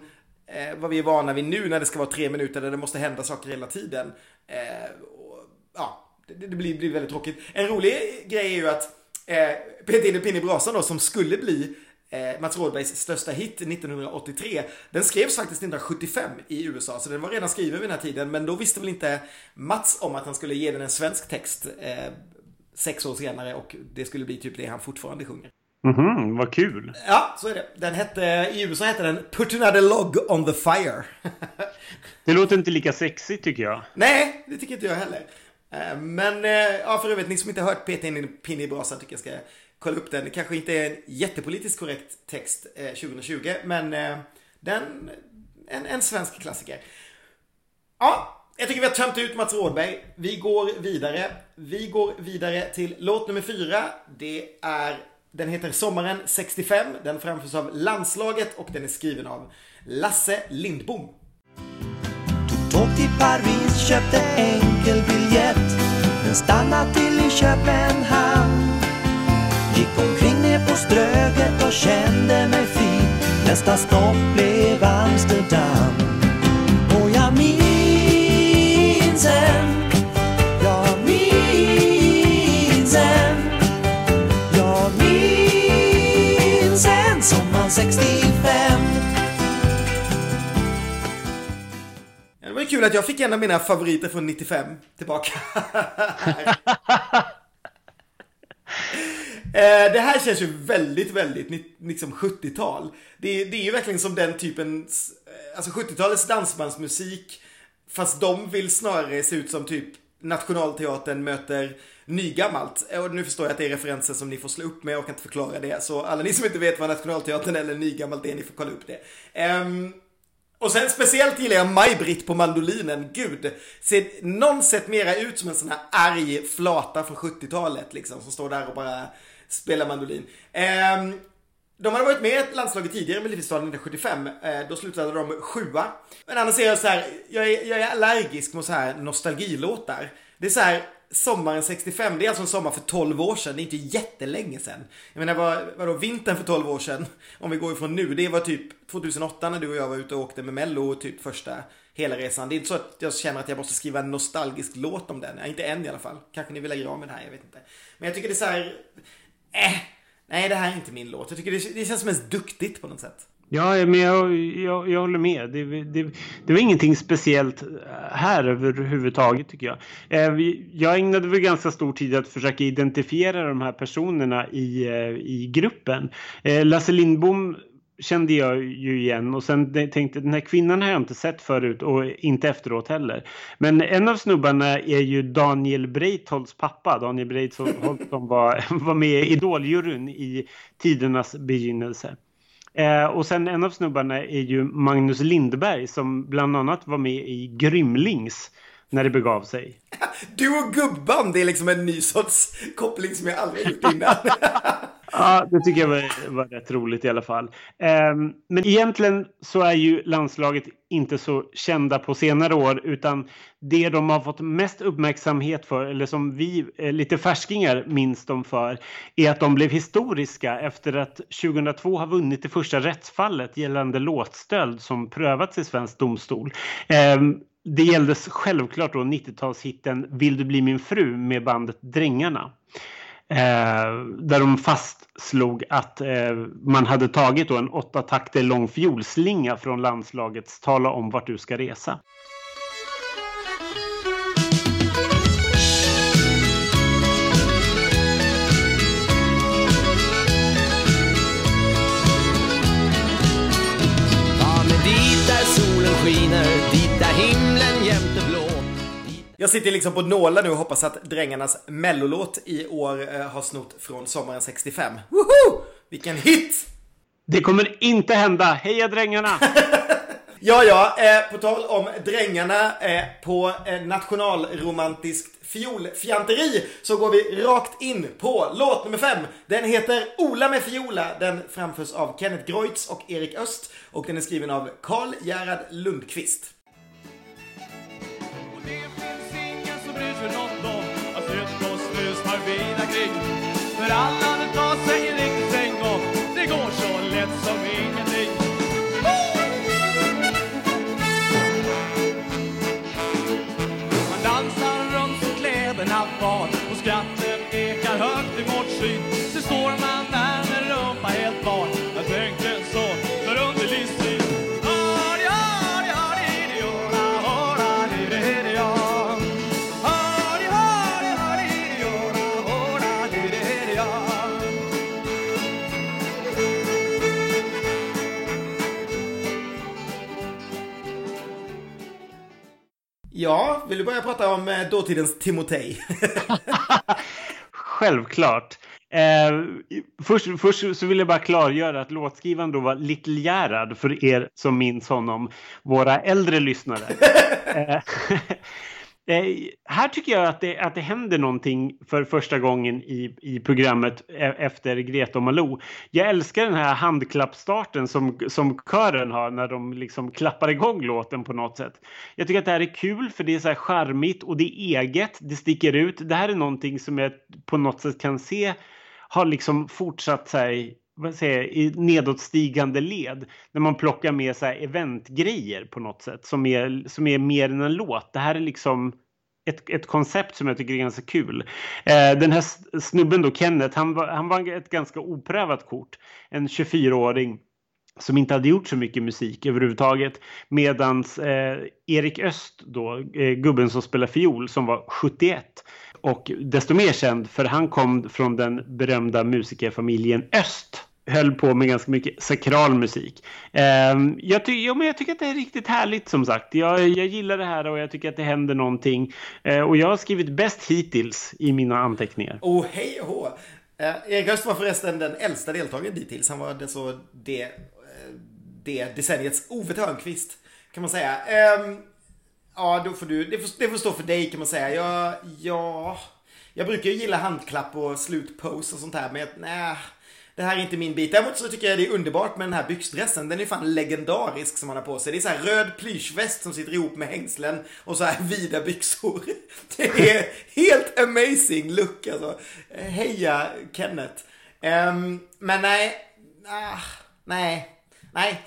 eh, vad vi är vana vid nu när det ska vara tre minuter där det måste hända saker hela tiden. Eh, och, ja, det, det blir, blir, väldigt tråkigt. En rolig grej är ju att eh, Peter in Pinne brasan då, som skulle bli eh, Mats Rådbergs största hit 1983. Den skrevs faktiskt 1975 i USA, så den var redan skriven vid den här tiden. Men då visste väl inte Mats om att han skulle ge den en svensk text eh, sex år senare och det skulle bli typ det han fortfarande sjunger. Mhm, vad kul. Ja, så är det. Den hette, i USA hette den Put another log on the fire. det låter inte lika sexigt tycker jag. Nej, det tycker inte jag heller. Eh, men, eh, ja för övrigt, ni som inte har hört Peta in en pinne i brasan tycker jag ska kolla upp den. Det kanske inte är en jättepolitiskt korrekt text 2020, eh, men eh, den, en, en svensk klassiker. Ja, Jag tycker vi har tömt ut Mats Rådberg. Vi går vidare. Vi går vidare till låt nummer fyra. Det är, den heter Sommaren 65. Den framförs av Landslaget och den är skriven av Lasse Lindbom. Tog tåg till Paris, köpte enkel biljett Men stannade till i Köpenhamn på Ströget och kände mig fri Nästa stopp blev Amsterdam. Och jag minns en Jag minns en Jag minns en sommar 65 Ja, Det var ju kul att jag fick en av mina favoriter från 95 tillbaka. Eh, Det här känns ju väldigt, väldigt liksom 70-tal. Det, är- det är ju verkligen som den typen, eh, alltså 70-talets dansbandsmusik. Fast de vill snarare se ut som typ Nationalteatern möter nygammalt. Eh, och nu förstår jag att det är referenser som ni får slå upp med, och kan inte förklara det. Så alla ni som inte vet vad Nationalteatern eller nygammalt är, ni får kolla upp det. Um, och sen speciellt gillar jag Maj-Britt på mandolinen. Gud, ser någon sett mera ut som en sån här arg flata från 70-talet liksom som står där och bara spelar mandolin. Ehm, de hade varit med i ett landslaget tidigare med Melodifestivalen 1975. Eh, då slutade de sjua. Men annars är jag så här, jag är, jag är allergisk mot så här nostalgilåtar. Det är så här, sommaren 65, det är alltså en sommar för 12 år sedan. Det är inte jättelänge sedan. Jag menar, vad, vadå, vintern för 12 år sedan, om vi går ifrån nu, det var typ 2008 när du och jag var ute och åkte med Mello, typ första hela resan. Det är inte så att jag känner att jag måste skriva en nostalgisk låt om den. Inte än i alla fall. Kanske ni vill lägga av med det här, jag vet inte. Men jag tycker det är så här, eh, nej det här är inte min låt. Jag tycker det, det känns mest duktigt på något sätt. Ja, men jag, jag, jag håller med. Det, det, det var ingenting speciellt eh, här överhuvudtaget tycker jag. Eh, jag ägnade väl ganska stor tid att försöka identifiera de här personerna i, eh, i gruppen. Lasse Lindbom kände jag ju igen och sen tänkte den här kvinnan har jag inte sett förut och inte efteråt heller. Men en av snubbarna är ju Daniel Breitholtz pappa. Daniel Breitholtz som var, var med i Idoljuryn i tidernas begynnelse. Eh, och sen en av snubbarna är ju Magnus Lindberg som bland annat var med i Grymlings när det begav sig. Du och gubban, det är liksom en ny sorts koppling som jag aldrig gjort innan. Ja, det tycker jag var, var rätt roligt i alla fall. Ehm, men egentligen så är ju landslaget inte så kända på senare år utan det de har fått mest uppmärksamhet för, eller som vi eh, lite färskingar minns dem för, är att de blev historiska efter att 2002 har vunnit det första rättsfallet gällande låtstöld som prövats i svensk domstol. Ehm, det gällde självklart då 90-talshitten Vill du bli min fru med bandet Drängarna. Eh, där de fastslog att eh, man hade tagit då en åtta takter lång fiolslinga från landslagets Tala om vart du ska resa. Jag sitter liksom på nålar nu och hoppas att Drängarnas mellolåt i år eh, har snott från sommaren 65. Woho! Vilken hit! Det kommer inte hända! Heja Drängarna! Ja, ja, eh, på tal om Drängarna eh, på eh, nationalromantiskt fiolfjanteri så går vi rakt in på låt nummer fem. Den heter Ola med fiola. Den framförs av Kenneth Greutz och Erik Öst och den är skriven av Karl Gerhard Lundqvist. För alla vill du börja prata om eh, dåtidens Timotej? Självklart. Eh, först, först så vill jag bara klargöra att låtskrivaren då var Little Gerhard för er som minns honom, våra äldre lyssnare. eh, Eh, här tycker jag att det, att det händer någonting för första gången i, i programmet e, efter Greta och Malou. Jag älskar den här handklappstarten som, som kören har när de liksom klappar igång låten på något sätt. Jag tycker att det här är kul för det är så här charmigt och det är eget, det sticker ut. Det här är någonting som jag på något sätt kan se har liksom fortsatt sig vad säger, i nedåtstigande led. När man plockar med så här eventgrejer på något sätt som är, som är mer än en låt. Det här är liksom ett, ett koncept som jag tycker är ganska kul. Eh, den här snubben då, Kenneth, han var, han var ett ganska oprövat kort. En 24-åring som inte hade gjort så mycket musik överhuvudtaget. Medan eh, Erik Öst, då, eh, gubben som spelar fiol, som var 71 och desto mer känd för han kom från den berömda musikerfamiljen Öst höll på med ganska mycket sakral musik. Um, jag, ty ja, men jag tycker att det är riktigt härligt som sagt. Jag, jag gillar det här och jag tycker att det händer någonting. Uh, och jag har skrivit bäst hittills i mina anteckningar. Oh, hej och hå. Uh, Erik Öst var förresten den äldsta deltagaren dittills. Han var det, så det, eh, det decenniets Ove Thörnqvist kan man säga. Um, ja, då får du, det, får, det får stå för dig kan man säga. Jag, ja, jag brukar ju gilla handklapp och slutpose och sånt här, men nej det här är inte min bit. Däremot så tycker jag det är underbart med den här byxdressen. Den är fan legendarisk som han har på sig. Det är så här röd plyschväst som sitter ihop med hängslen och så här vida byxor. Det är helt amazing look alltså. Heja Kenneth. Um, men nej, ah, nej, nej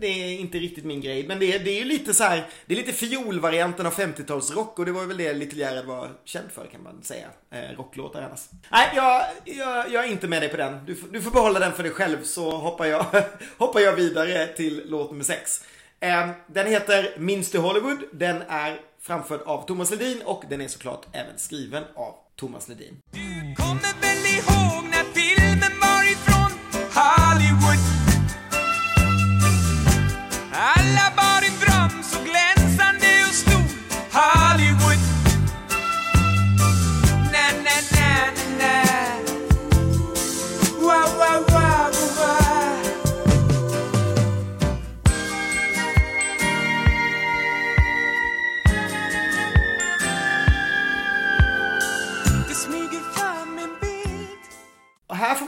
det är inte riktigt min grej. Men det är, det är ju lite så här, det är lite fiolvarianten av 50-talsrock och det var väl det Little Gerhard var känd för kan man säga. Eh, rocklåtar annars. Nej, jag, jag, jag, är inte med dig på den. Du, du får behålla den för dig själv så hoppar jag, hoppar jag vidare till låt nummer 6. Eh, den heter Minns du Hollywood? Den är framförd av Thomas Ledin och den är såklart även skriven av Thomas Ledin.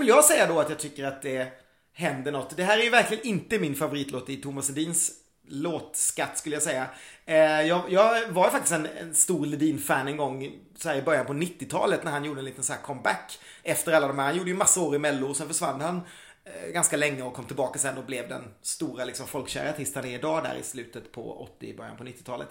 Väl jag säga då att jag tycker att det händer något. Det här är ju verkligen inte min favoritlåt i Thomas Ledins låtskatt skulle jag säga. Eh, jag, jag var faktiskt en, en stor Ledin-fan en gång så här, i början på 90-talet när han gjorde en liten så här comeback. Efter alla de här, han gjorde ju massa år i mello och sen försvann han eh, ganska länge och kom tillbaka sen och blev den stora liksom, folkkära artist han är idag där i slutet på 80, början på 90-talet.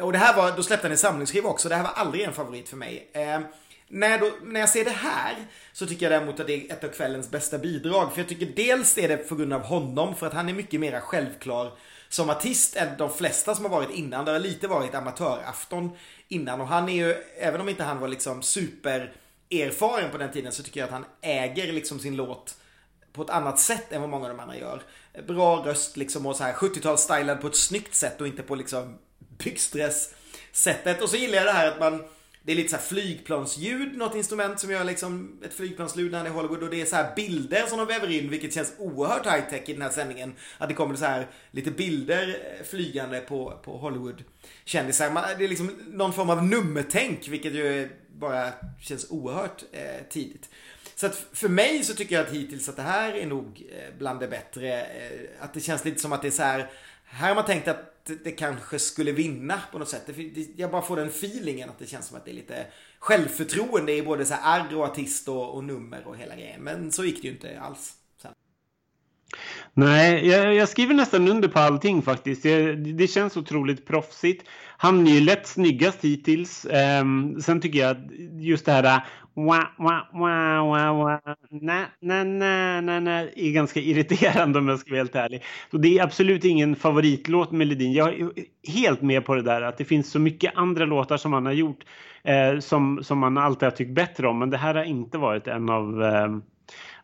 Och det här var, då släppte han en samlingsskiva också, det här var aldrig en favorit för mig. Eh, när, då, när jag ser det här så tycker jag däremot att det är ett av kvällens bästa bidrag. För jag tycker dels är det på grund av honom, för att han är mycket mer självklar som artist än de flesta som har varit innan. Det har lite varit amatörafton innan och han är ju, även om inte han var liksom super erfaren på den tiden så tycker jag att han äger liksom sin låt på ett annat sätt än vad många av de andra gör. Bra röst liksom och så här 70-talsstylad på ett snyggt sätt och inte på liksom byxdress sättet. Och så gillar jag det här att man det är lite så här flygplansljud, något instrument som gör liksom ett flygplansljud när han är i Hollywood och det är så här bilder som de väver in vilket känns oerhört high tech i den här sändningen. Att det kommer så här lite bilder eh, flygande på, på Hollywood kändisar. Det är liksom någon form av nummertänk vilket ju bara känns oerhört eh, tidigt. Så att för mig så tycker jag att hittills att det här är nog eh, bland det bättre. Eh, att det känns lite som att det är så här här har man tänkt att det kanske skulle vinna på något sätt. Jag bara får den feelingen att det känns som att det är lite självförtroende i både så här R och artist och, och nummer och hela grejen. Men så gick det ju inte alls. Sen. Nej, jag, jag, skriver nästan under på allting faktiskt. Det, det känns otroligt proffsigt. Han är ju lätt snyggast hittills. Um, sen tycker jag att just det här wah, wah, wah, wah, wah, na, na, na, na, na, är ganska irriterande om jag ska vara helt ärlig. Så det är absolut ingen favoritlåt med Ledin. Jag är helt med på det där att det finns så mycket andra låtar som han har gjort eh, som, som man alltid har tyckt bättre om. Men det här har inte varit en av eh,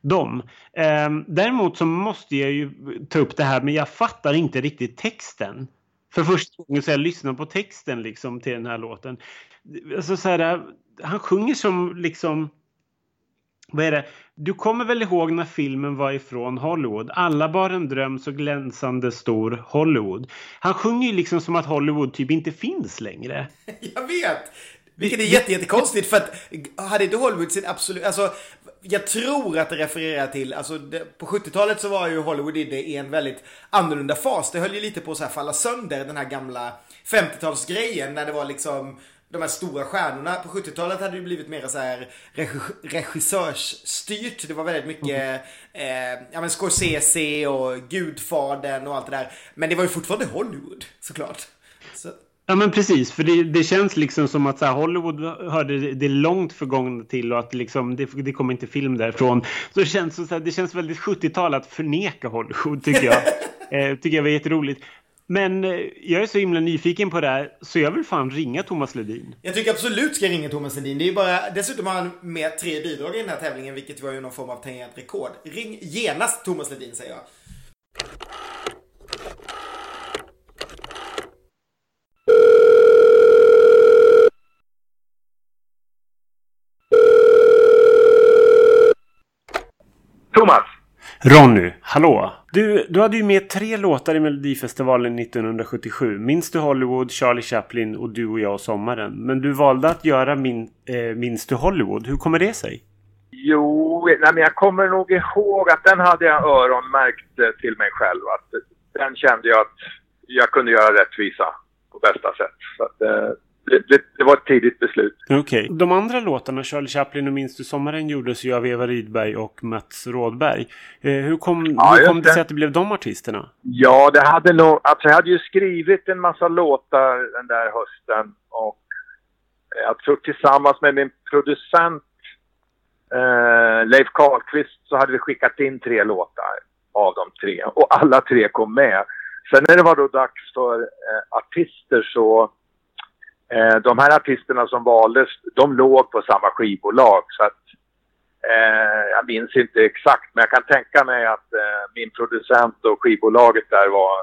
dem. Eh, däremot så måste jag ju ta upp det här men jag fattar inte riktigt texten. För första gången så jag lyssnar på texten liksom till den här låten. Alltså så här, han sjunger som liksom vad är det? Du kommer väl ihåg när filmen var ifrån Hollywood? Alla bar en dröm så glänsande stor Hollywood. Han sjunger ju liksom som att Hollywood typ inte finns längre. Jag vet! Vilket är jätte, jättekonstigt för att hade inte Hollywood sin absolut, alltså jag tror att det refererar till, alltså det, på 70-talet så var ju Hollywood inne i en väldigt annorlunda fas. Det höll ju lite på att så här falla sönder, den här gamla 50-talsgrejen när det var liksom de här stora stjärnorna. På 70-talet hade det ju blivit mer så här regissörsstyrt. Det var väldigt mycket eh, ja, men Scorsese och Gudfadern och allt det där. Men det var ju fortfarande Hollywood såklart. Så. Ja men precis, för det, det känns liksom som att så här, Hollywood hörde det långt förgångna till och att liksom, det, det kommer inte film därifrån. Så det känns, så här, det känns väldigt 70-tal att förneka Hollywood tycker jag. eh, tycker jag var jätteroligt. Men eh, jag är så himla nyfiken på det här så jag vill fan ringa Thomas Ledin. Jag tycker absolut ska ringa Thomas Ledin. Det är bara, dessutom har han med tre bidrag i den här tävlingen vilket var ju någon form av tangent rekord. Ring genast Thomas Ledin säger jag. Thomas! Ronny, hallå! Du, du hade ju med tre låtar i Melodifestivalen 1977. Minns du Hollywood, Charlie Chaplin och Du och jag och sommaren. Men du valde att göra min, eh, Minns du Hollywood. Hur kommer det sig? Jo, nej, men jag kommer nog ihåg att den hade jag öronmärkt eh, till mig själv. Att den kände jag att jag kunde göra rättvisa på bästa sätt. Så att, eh, det, det, det, var ett tidigt beslut. Okej. Okay. De andra låtarna, Charlie Chaplin och Minns du sommaren, gjordes ju av Eva Rydberg och Mats Rådberg. Eh, hur kom, ja, hur kom det sig att det blev de artisterna? Ja, det hade nog... Alltså jag hade ju skrivit en massa låtar den där hösten och jag tror tillsammans med min producent eh, Leif Karlqvist så hade vi skickat in tre låtar av de tre och alla tre kom med. Sen när det var då dags för eh, artister så Eh, de här artisterna som valdes, de låg på samma skivbolag så att eh, jag minns inte exakt men jag kan tänka mig att eh, min producent och skivbolaget där var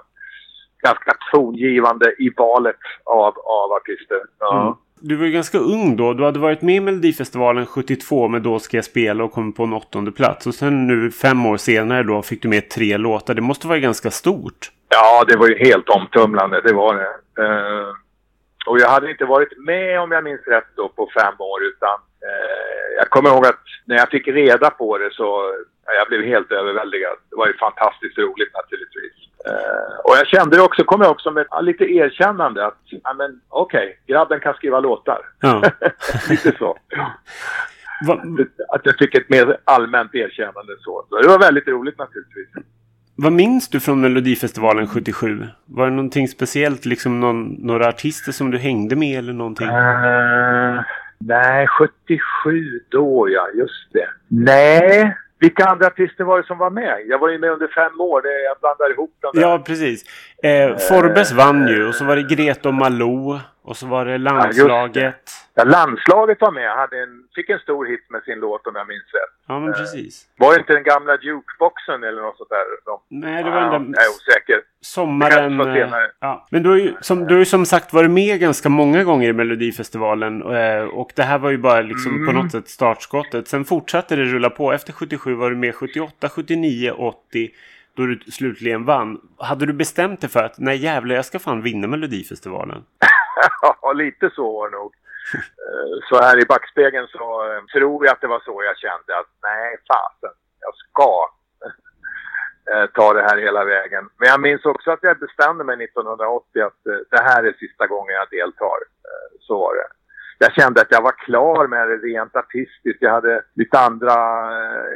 ganska tongivande i valet av, av artister. Ja. Mm. Du var ju ganska ung då. Du hade varit med i Melodifestivalen 72 med Då ska jag spela och kom på en åttonde plats. Och sen nu fem år senare då fick du med tre låtar. Det måste vara ganska stort. Ja, det var ju helt omtumlande. Det var det. Uh, och jag hade inte varit med, om jag minns rätt, då, på fem år utan eh, jag kommer ihåg att när jag fick reda på det så ja, jag blev helt överväldigad. Det var ju fantastiskt roligt naturligtvis. Eh, och jag kände det också, kommer jag också med ja, lite erkännande att, ja men okej, okay, grabben kan skriva låtar. Ja. lite så. Att jag fick ett mer allmänt erkännande så. så. Det var väldigt roligt naturligtvis. Vad minns du från Melodifestivalen 77? Var det någonting speciellt? Liksom någon, några artister som du hängde med eller någonting? Uh, nej, 77 då ja, just det. Nej, vilka andra artister var det som var med? Jag var ju med under fem år. Det, jag blandar ihop dem. Ja, precis. Eh, Forbes uh, vann ju och så var det Greta och Malou. Och så var det landslaget. Ja, landslaget var med. Hade en, fick en stor hit med sin låt om jag minns rätt. Ja, men precis. Eh, var det inte den gamla jukeboxen eller något sånt där? De, Nej, det var den där... Jag är osäker. Sommaren. Ja. Men du har, ju som, du har ju som sagt varit med ganska många gånger i Melodifestivalen. Och, eh, och det här var ju bara liksom mm. på något sätt startskottet. Sen fortsatte det rulla på. Efter 77 var du med 78, 79, 80 då du slutligen vann. Hade du bestämt dig för att nej jävlar jag ska fan vinna Melodifestivalen? ja, lite så var det nog. Eh, så här i backspegeln så eh, tror jag att det var så jag kände att nej fasen, jag ska eh, ta det här hela vägen. Men jag minns också att jag bestämde mig 1980 att det här är sista gången jag deltar. Så var det jag kände att jag var klar med det rent artistiskt. Jag hade lite andra...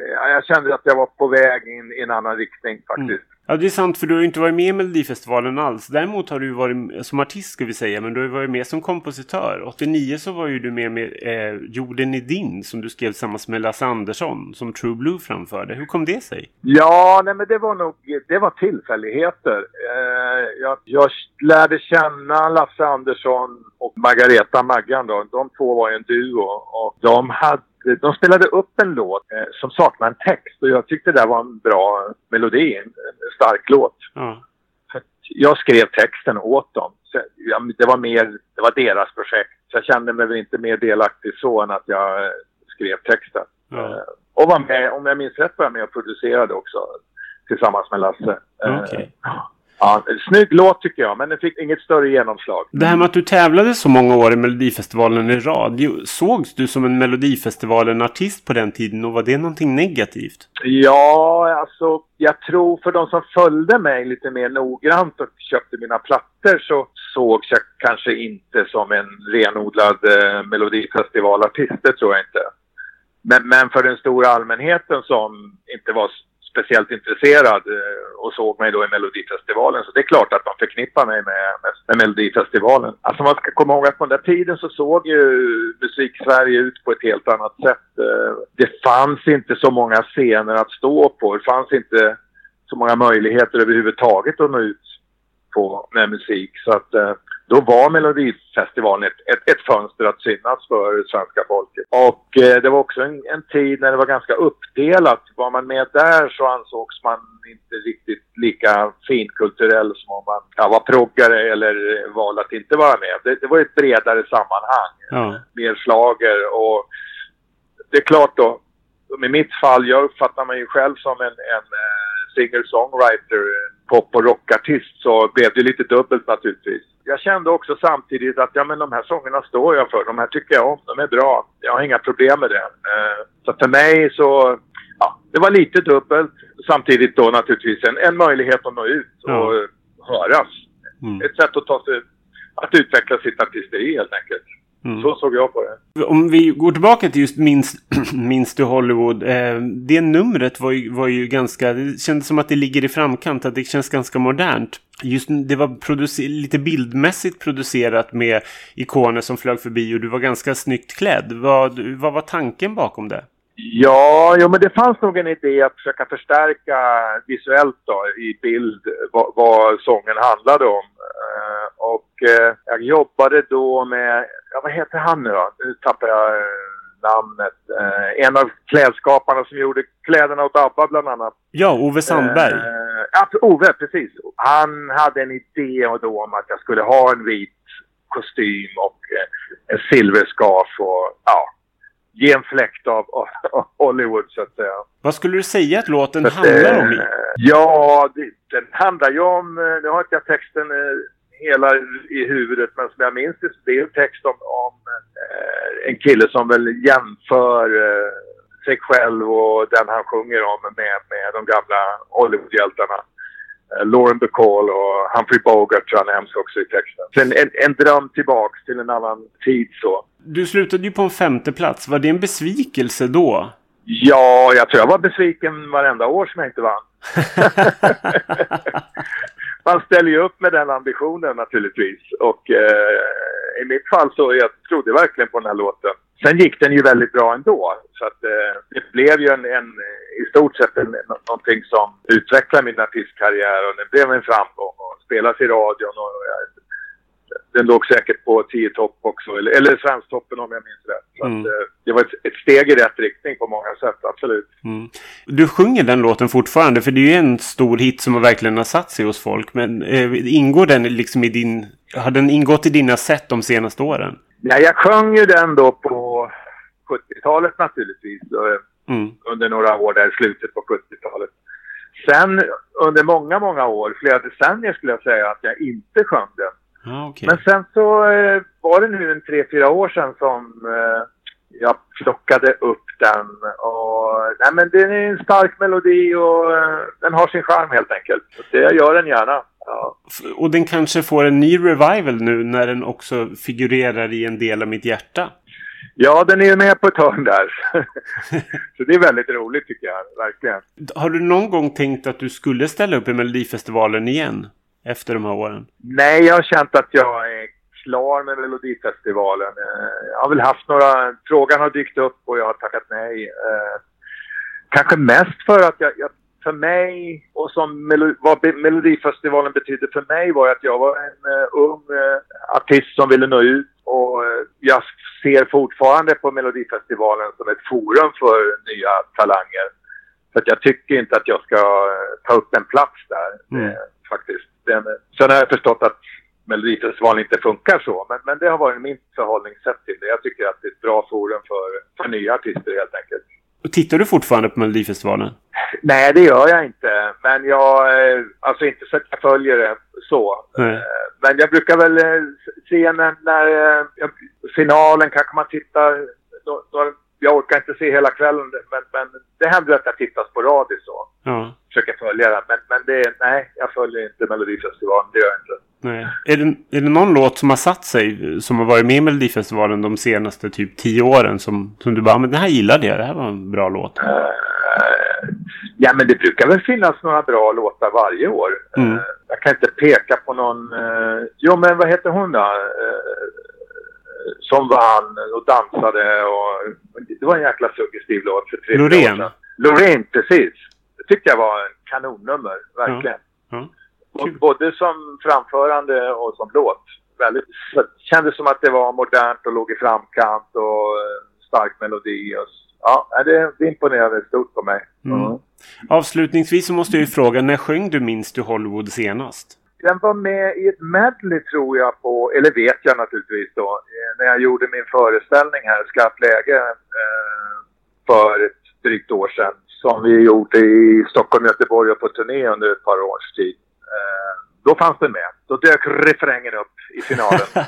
Jag kände att jag var på väg in i en annan riktning faktiskt. Mm. Ja, det är sant för du har ju inte varit med i Melodifestivalen alls. Däremot har du varit som artist ska vi säga, men du har varit med som kompositör. 89 så var ju du med med eh, Jorden är din som du skrev tillsammans med Lasse Andersson som True Blue framförde. Hur kom det sig? Ja, nej men det var nog det var tillfälligheter. Eh, jag, jag lärde känna Lasse Andersson och Margareta Maggan då. De två var ju en duo och de hade de spelade upp en låt eh, som saknar en text och jag tyckte det var en bra melodi, en, stark låt. Mm. jag skrev texten åt dem. Så, ja, det var mer, det var deras projekt. Så jag kände mig väl inte mer delaktig så än att jag eh, skrev texten. Mm. och var med, om jag minns rätt var jag med och producerade också tillsammans med Lasse. Eh, Okej. Ja, snygg låt tycker jag, men den fick inget större genomslag. Det här med att du tävlade så många år i Melodifestivalen i rad. ju- Sågs du som en Melodifestivalen-artist på den tiden och var det någonting negativt? Ja, alltså jag tror för de som följde mig lite mer noggrant och köpte mina plattor så sågs jag kanske inte som en renodlad eh, melodifestivalartist, det tror jag inte. Men, men för den stora allmänheten som inte var speciellt intresserad eh, och såg mig då i Melodifestivalen så det är klart att man förknippar mig med, med, med Melodifestivalen. Alltså man ska komma ihåg att på den där tiden så såg ju musik-Sverige ut på ett helt annat sätt. Eh, det fanns inte så många scener att stå på. Det fanns inte så många möjligheter överhuvudtaget att nå ut på med musik. Så att eh, då var Melodifestivalen ett, ett, ett fönster att synas för svenska folket. Och eh, det var också en, en tid när det var ganska uppdelat. Var man med där så ansågs man inte riktigt lika finkulturell som om man ja, var proggare eller eh, valde att inte vara med. Det, det var ett bredare sammanhang. Ja. Mer slager och det är klart då, i mitt fall, jag uppfattar mig ju själv som en, en eh, singer-songwriter, en pop och rockartist, så blev det lite dubbelt naturligtvis. Jag kände också samtidigt att ja, men de här sångerna står jag för, de här tycker jag om, de är bra. Jag har inga problem med det. Eh, så för mig så, ja, det var lite dubbelt. Samtidigt då naturligtvis en, en möjlighet att nå ut och Ja. höras. Mm. Ett sätt att ta sig, att utveckla sitt artisteri helt enkelt. Mm. Så såg jag på det. Om vi går tillbaka till just Minst, minst du Hollywood. Eh, det numret var ju, var ju ganska... Det kändes som att det ligger i framkant. Att det känns ganska modernt. Just det var lite bildmässigt producerat med ikoner som flög förbi och du var ganska snyggt klädd. Vad, vad var tanken bakom det? Ja, jo, men det fanns nog en idé att försöka förstärka visuellt då, i bild vad, vad sången handlade om. Eh, och eh, jag jobbade då med, ja, vad heter han nu då? Nu tappar jag eh, namnet. Eh, en av klädskaparna som gjorde kläderna åt ABBA bland annat. Ja, Ove Sandberg. Eh, ja, Ove, precis. Han hade en idé då om att jag skulle ha en vit kostym och eh, en silverscarf och ja, ge en fläkt av, av Hollywood så att säga. Vad skulle du säga att låten Så handlar om? eh, Ja, det, den handlar ju om, eh, nu har inte jag texten eh, hela i huvudet, men som jag minns det, det är en text om, om en kille som väl jämför sig själv och den han sjunger om med, med de gamla Hollywoodhjältarna. Eh, Lauren Bacall och Humphrey Bogart tror jag nämns också i texten. Så en, en, en dröm tillbaks till en annan tid så. Du slutade ju på en femte plats. Var det en besvikelse då? Ja, jag tror jag var besviken varenda år som jag inte vann. Man ställer ju upp med den ambitionen naturligtvis. Och eh, i mitt fall så jag trodde verkligen på den här låten. Sen gick den ju väldigt bra ändå. Så att eh, det blev ju en, en i stort sett en, nå- någonting som utvecklade min artistkarriär och det blev en framgång och spelas i radion och jag, den låg säkert på 10 topp också, eller, eller Svensktoppen om jag minns rätt. Så Mm. att, eh, det var ett, ett steg i rätt riktning på många sätt, absolut. Mm. Du sjunger den låten fortfarande, för det är ju en stor hit som verkligen har satt sig hos folk. Men eh, ingår den liksom i din... Har den ingått i dina set de senaste åren? Ja, jag sjöng ju den då på 70-talet naturligtvis. och, eh, Mm. Under några år där, slutet på 70-talet. Sen under många, många år, flera decennier skulle jag säga, att jag inte sjöng den. Ja, okej. Men sen så eh, var det nu en tre, fyra år sedan som eh, jag plockade upp den. Och, nej, men det är en stark melodi och eh, den har sin charm helt enkelt. Så det, jag gör den gärna. Ja. Och den kanske får en ny revival nu när den också figurerar i en del av mitt hjärta. Ja, den är ju med på ett hörn där. så det är väldigt roligt tycker jag, verkligen. Har du någon gång tänkt att du skulle ställa upp i Melodifestivalen igen? Efter de här åren? Nej, jag har känt att jag är klar med Melodifestivalen. Eh, Jag har väl haft några... Frågan har dykt upp och jag har tackat nej. Eh, Kanske mest för att jag, jag för mig och som vad Melodifestivalen betydde för mig var att jag var en eh, ung eh, artist som ville nå ut och eh, jag ser fortfarande på Melodifestivalen som ett forum för nya talanger. Så att jag tycker inte att jag ska eh, ta upp en plats där Mm. eh, faktiskt. Den, sen har jag förstått att Melodifestivalen inte funkar så, men, men det har varit mitt förhållningssätt till det. Jag tycker att det är ett bra forum för, för nya artister helt enkelt. Tittar du fortfarande på Melodifestivalen? Nej, det gör jag inte. Men jag, eh, alltså inte så att jag följer det så. Nej. Eh, Men jag brukar väl eh, se när, när jag- finalen kanske man tittar. Då, då, jag orkar inte se hela kvällen, men, men det händer att jag tittar sporadiskt så. Ja. Försöker följa det. Men, men det, nej, jag följer inte Melodifestivalen. Det gör jag inte. Nej. Är, det, är det någon låt som har satt sig, som har varit med i Melodifestivalen de senaste typ tio åren som, som du bara, men den här gillade jag, det här var en bra låt. Eh, ja, men det brukar väl finnas några bra låtar varje år. Mm. Eh, jag kan inte peka på någon... Uh, jo, men vad heter hon då? Eh, som vann och dansade och... Det var en jäkla suggestiv låt för tre Loreen. år sedan. Loreen, precis. Det tyckte jag var en kanonnummer, verkligen. Ja. Och Både som framförande och som låt. Väldigt, kändes som att det var modernt och låg i framkant och eh, stark melodi. Och, ja, det, det imponerade stort på mig. Mm. Avslutningsvis så måste jag ju fråga, när sjöng du minst du Hollywood senast? Den var med i ett medley tror jag på, eller vet jag naturligtvis då, eh, när jag gjorde min föreställning här, Skarpt läge, eh, för ett drygt år sedan. Som vi gjorde i Stockholm, Göteborg och på turné under ett par års tid. Eh, då fanns den med. Då dök refrängen upp i finalen.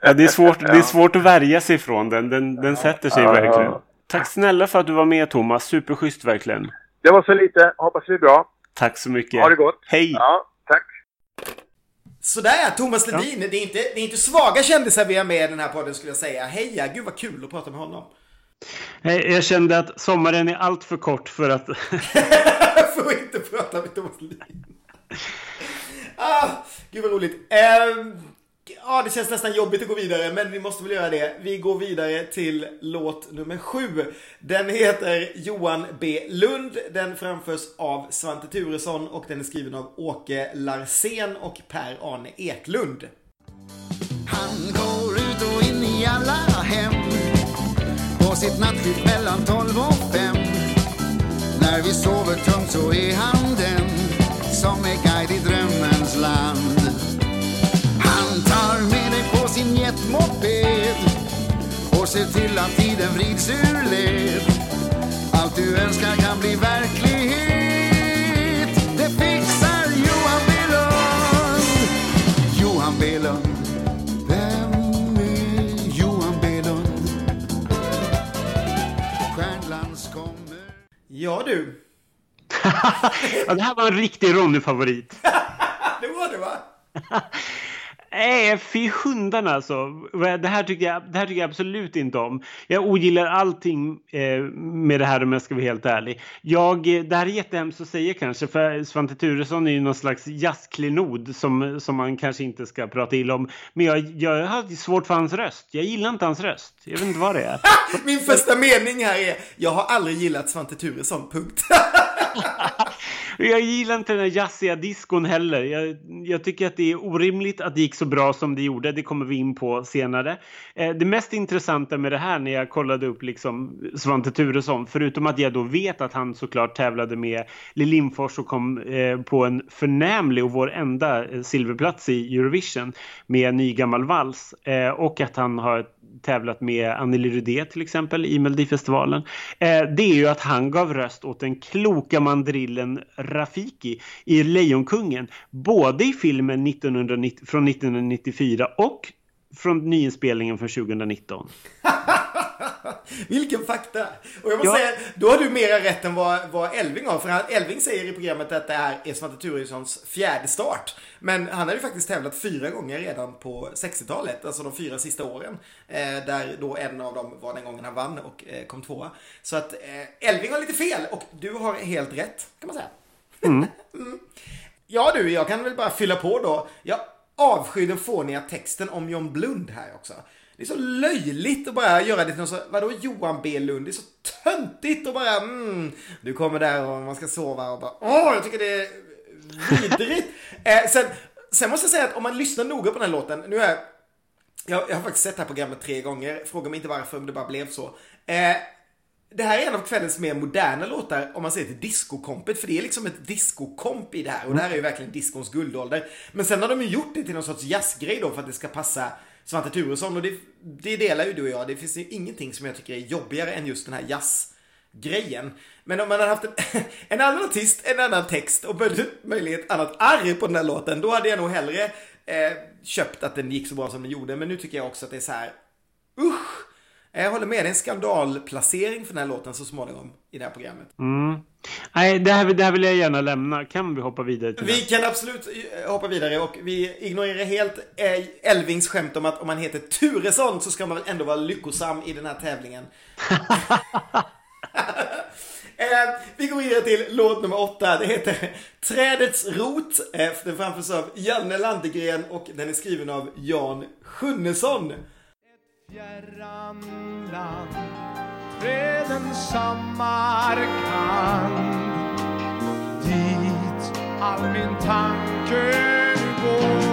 Ja, det, är svårt, det är svårt att värja sig från den. Den, den sätter sig Ja. verkligen. Tack snälla för att du var med Thomas. Superschysst verkligen. det var så lite. Hoppas det är bra. Tack så mycket. Ha det gott. Hej! Ja, tack. Sådär, Thomas Ledin. Det, är inte, det är inte svaga kändisar vi har med i den här podden skulle jag säga. Heja, gud vad kul att prata med honom. Eh, Jag kände att sommaren är allt för kort för att... För att inte prata med Thomas Ledin. Ah, gud vad roligt. Eh, ja, det känns nästan jobbigt att gå vidare, men vi måste väl göra det. Vi går vidare till låt nummer sju. Den heter Johan B. Lund. Den framförs av Svante Turesson och den är skriven av Åke Larsén och Per-Arne Eklund. Han går ut och in i alla hem På sitt nattskift mellan tolv och fem När vi sover tungt så är han den som är guide i drömmens land. Han tar med dig på sin jetmoped Och ser till att tiden vrids ur led. Allt du önskar kan bli verklighet. Det fixar Johan B Lund Johan B Lund vem är Johan B Lund? Stjärnlands kommer Ja du, ja, det här var en riktig Ronny-favorit. det var det va? Nej, fy hundarna alltså. Det här, tycker jag, det här tycker jag absolut inte om. Jag ogillar allting eh, med det här om jag ska vara helt ärlig. Jag, eh, det här är jättehemskt att säga kanske för Svante Turesson är ju någon slags jazzklenod som, som man kanske inte ska prata illa om. Men jag, jag har svårt för hans röst. Jag gillar inte hans röst. Jag vet inte vad det är. Min första mening här är Jag har aldrig gillat Svante Turesson, punkt. Jag gillar inte den här jazziga diskon heller. Jag, jag tycker att det är orimligt att det gick så bra som det gjorde. Det kommer vi in på senare. Eh, det mest intressanta med det här när jag kollade upp liksom Svante Turesson, förutom att jag då vet att han såklart tävlade med Lill Lindfors och kom eh, på en förnämlig och vår enda eh, silverplats i Eurovision med Ny gammal vals eh, och att han har ett tävlat med Anneli Rudé till exempel i Melodifestivalen. Eh, det är ju att han gav röst åt den kloka mandrillen Rafiki i Lejonkungen. Både i filmen 1990, från 1994 och från nyinspelningen från 2019. Vilken fakta! Och jag måste Ja. säga, då har du mera rätt än vad, vad Elving har. För han, Elving säger i programmet att det här är Svante Turessons fjärde start. Men han hade ju faktiskt tävlat fyra gånger redan på 60-talet, alltså de fyra sista åren. Eh, där då en av dem var den gången han vann och eh, kom tvåa. Så att eh, Elving har lite fel och du har helt rätt, kan man säga. Mm. Ja du, jag kan väl bara fylla på då. Jag avskyr den fåniga texten om John Blund här också. Det är så löjligt att bara göra det till någon så, vadå Johan B Lund? Det är så töntigt och bara mm, du kommer där och man ska sova och bara åh, jag tycker det är vidrigt. eh, sen, sen måste jag säga att om man lyssnar noga på den här låten, nu är jag, jag har faktiskt sett det här programmet tre gånger, fråga mig inte varför, om det bara blev så. Eh, det här är en av kvällens mer moderna låtar om man ser till discokompet, för det är liksom ett discokomp i det här och det här är ju verkligen discons guldålder. Men sen har de ju gjort det till någon sorts jazzgrej då för att det ska passa Svante Turesson och det, det delar ju du och jag. Det finns ju ingenting som jag tycker är jobbigare än just den här jazz grejen. Men om man hade haft en, en annan artist, en annan text och möjligen ett annat arr på den här låten, då hade jag nog hellre eh, köpt att den gick så bra som den gjorde. Men nu tycker jag också att det är så här, usch! Jag håller med, det är en skandalplacering för den här låten så småningom i det här programmet. Mm. Nej, det här, det här vill jag gärna lämna. Kan vi hoppa vidare till Vi det? kan absolut eh, hoppa vidare och vi ignorerar helt eh, Elvings skämt om att om man heter Turesson så ska man väl ändå vara lyckosam i den här tävlingen. Eh, vi går vidare till låt nummer åtta. Det heter Trädets rot. Den framförs av Janne Landegren och den är skriven av Jan Sjunnesson fjärran land Träden Samarkand Dit all min tanke går.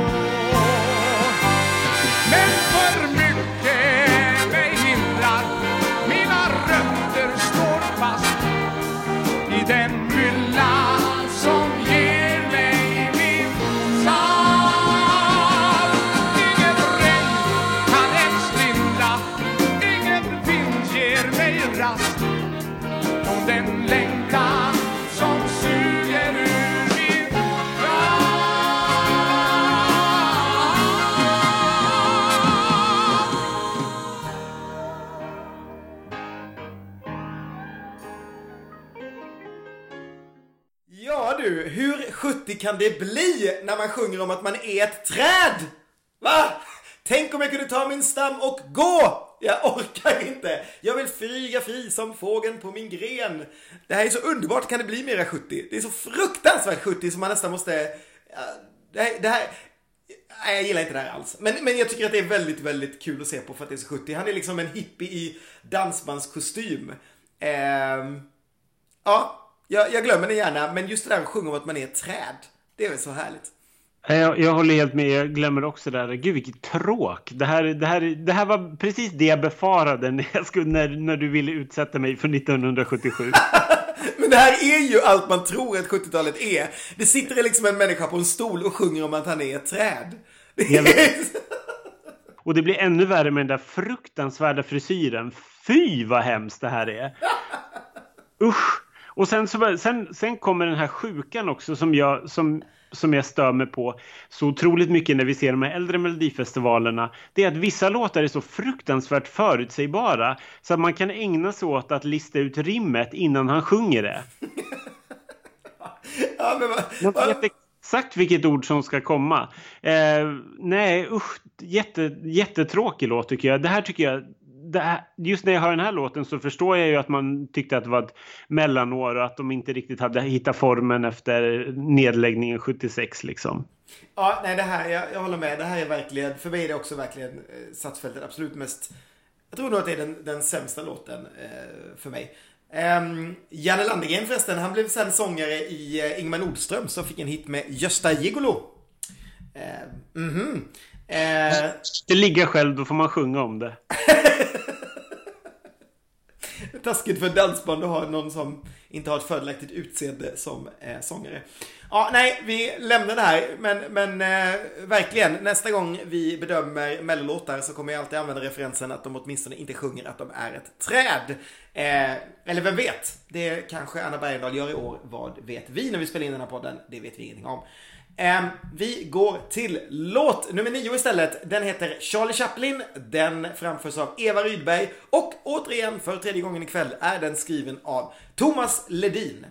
Kan det bli när man sjunger om att man är ett träd? Va? Tänk om jag kunde ta min stam och gå! Jag orkar inte. Jag vill flyga fri som fågeln på min gren. Det här är så underbart, kan det bli mera 70? Det är så fruktansvärt 70 som man nästan måste... Det här... Det här Nej, jag gillar inte det här alls. Men, men jag tycker att det är väldigt, väldigt kul att se på för att det är så 70. Han är liksom en hippie i dansbandskostym. Eh... Ja, jag, jag glömmer det gärna, men just det där att sjunga om att man är ett träd, det är väl så härligt. Jag, jag håller helt med. Jag glömmer också det där. Gud, vilket tråk. Det här, det, här, det här var precis det jag befarade när, jag skulle, när, när du ville utsätta mig för 1977. Men det här är ju allt man tror att 70-talet är. Det sitter liksom en människa på en stol och sjunger om att han är ett träd. Och det blir ännu värre med den där fruktansvärda frisyren. Fy vad hemskt det här är. Usch. Och sen, så, sen, sen kommer den här sjukan också som jag, som, som jag stör mig på så otroligt mycket när vi ser de här äldre melodifestivalerna. Det är att vissa låtar är så fruktansvärt förutsägbara så att man kan ägna sig åt att lista ut rimmet innan han sjunger det. Ja, men, Man vet exakt vilket ord som ska komma. Eh, nej, usch. Jätte, jättetråkig låt tycker jag. Det här tycker jag... Här, just när jag hör den här låten så förstår jag ju att man tyckte att det var ett mellanår och att de inte riktigt hade hittat formen efter nedläggningen 76 liksom. Ja, nej det här, jag, jag håller med. Det här är verkligen, för mig är det också verkligen eh, satsfältet absolut mest, jag tror nog att det är den, den sämsta låten eh, för mig. Um, Janne Landegren förresten, han blev sen sångare i eh, Ingmar Nordström som fick en hit med Gösta Gigolo. Eh, mhm. Eh, Det ligger själv, då får man sjunga om det. Taskigt för dansband att ha någon som inte har ett fördelaktigt utseende som eh, sångare. Ja, nej, vi lämnar det här. Men, men eh, verkligen, nästa gång vi bedömer mellolåtar så kommer jag alltid använda referensen att de åtminstone inte sjunger att de är ett träd. Eh, eller vem vet? Det kanske Anna Bergendahl gör i år. Vad vet vi när vi spelar in den här podden? Det vet vi ingenting om. Eh, vi går till låt nummer nio istället. Den heter Charlie Chaplin. Den framförs av Eva Rydberg. Och återigen, för tredje gången ikväll, är den skriven av Thomas Ledin.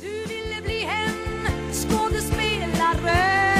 Du ville bli en skådespelare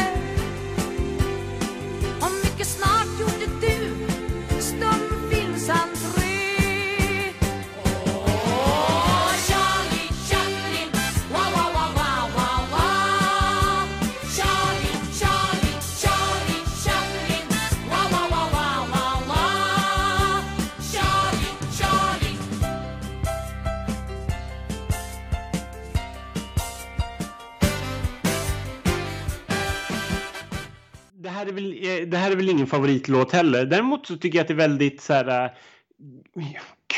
Det här, är väl, ingen favoritlåt heller. Däremot så tycker jag att det är väldigt så här, eh,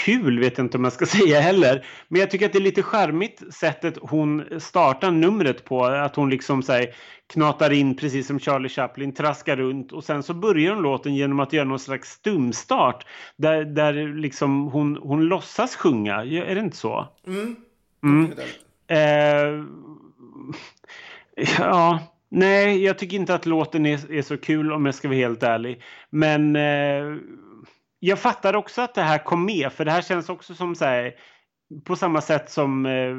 kul vet jag inte om jag ska säga heller. Men jag tycker att det är lite charmigt sättet hon startar numret på. Att hon liksom så här, knatar in precis som Charlie Chaplin, traskar runt och sen så börjar hon låten genom att göra någon slags stumstart. Där, där liksom hon, hon låtsas sjunga. Är det inte så? Mm. Mm. Eh, ja, nej, jag tycker inte att låten är, är så kul om jag ska vara helt ärlig. Men eh, jag fattar också att det här kom med, för det här känns också som så här, på samma sätt som eh,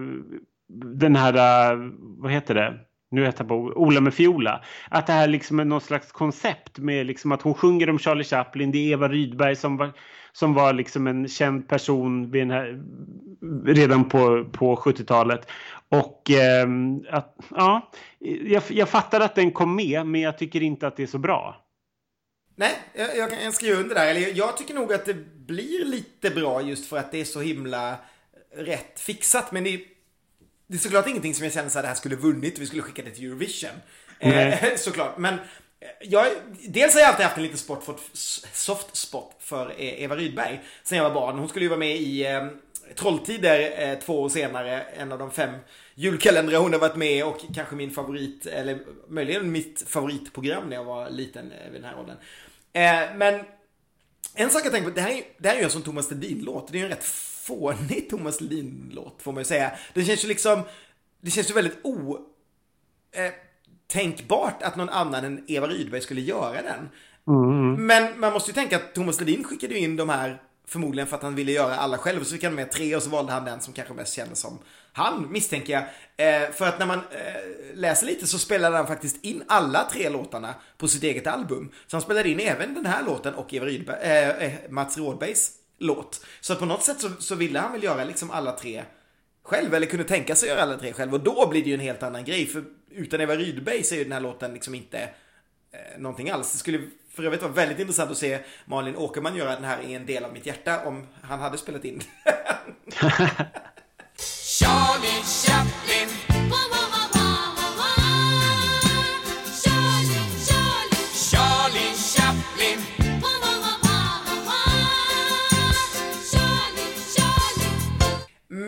den här, eh, vad heter det? Nu heter jag på Ola med fiola. Att det här liksom är någon slags koncept med liksom att hon sjunger om Charlie Chaplin. Det är Eva Rydberg som var, som var liksom en känd person vid den här, redan på, på 70-talet. Och eh, att, ja, jag, jag fattar att den kom med, men jag tycker inte att det är så bra. Nej, jag, jag kan skriva under där. Eller jag tycker nog att det blir lite bra just för att det är så himla rätt fixat. Men det är, det är såklart ingenting som jag känner så här, det här skulle vunnit vi skulle skicka det till Eurovision. Eh, såklart. Men Eh, jag, dels har jag alltid haft en liten sport för, soft spot för eh, Eva Rydberg sen jag var barn. Hon skulle ju vara med i eh, Trolltider eh, två år senare. En av de fem julkalendrar hon har varit med och kanske min favorit, eller möjligen mitt favoritprogram när jag var liten eh, vid den här åldern. Eh, men en sak jag tänker på, det här är, det här är ju en sån Thomas Ledin-låt. Det är ju en rätt fånig Thomas Ledin-låt får man ju säga. Det känns ju liksom, det känns ju väldigt o... Eh, Tänkbart att någon annan än Eva Rydberg skulle göra den. Men man måste ju tänka att Thomas Ledin skickade in de här förmodligen för att han ville göra alla själv. Så fick han med tre och så valde han den som kanske mest kändes som han, misstänker jag. Eh, för att när man eh, läser lite så spelade han faktiskt in alla tre låtarna på sitt eget album. Så han spelade in även den här låten och Eva Rydberg, eh, eh, Mats Rådbergs låt. Så att på något sätt så, så ville han väl göra liksom alla tre själv, eller kunde tänka sig att göra alla tre själv. Och då blir det ju en helt annan grej. För utan Eva Rydberg så är ju den här låten liksom inte eh, någonting alls. Det skulle för övrigt vara väldigt intressant att se Malin Åkerman göra den här i en del av mitt hjärta om han hade spelat in. Charlie Chaplin.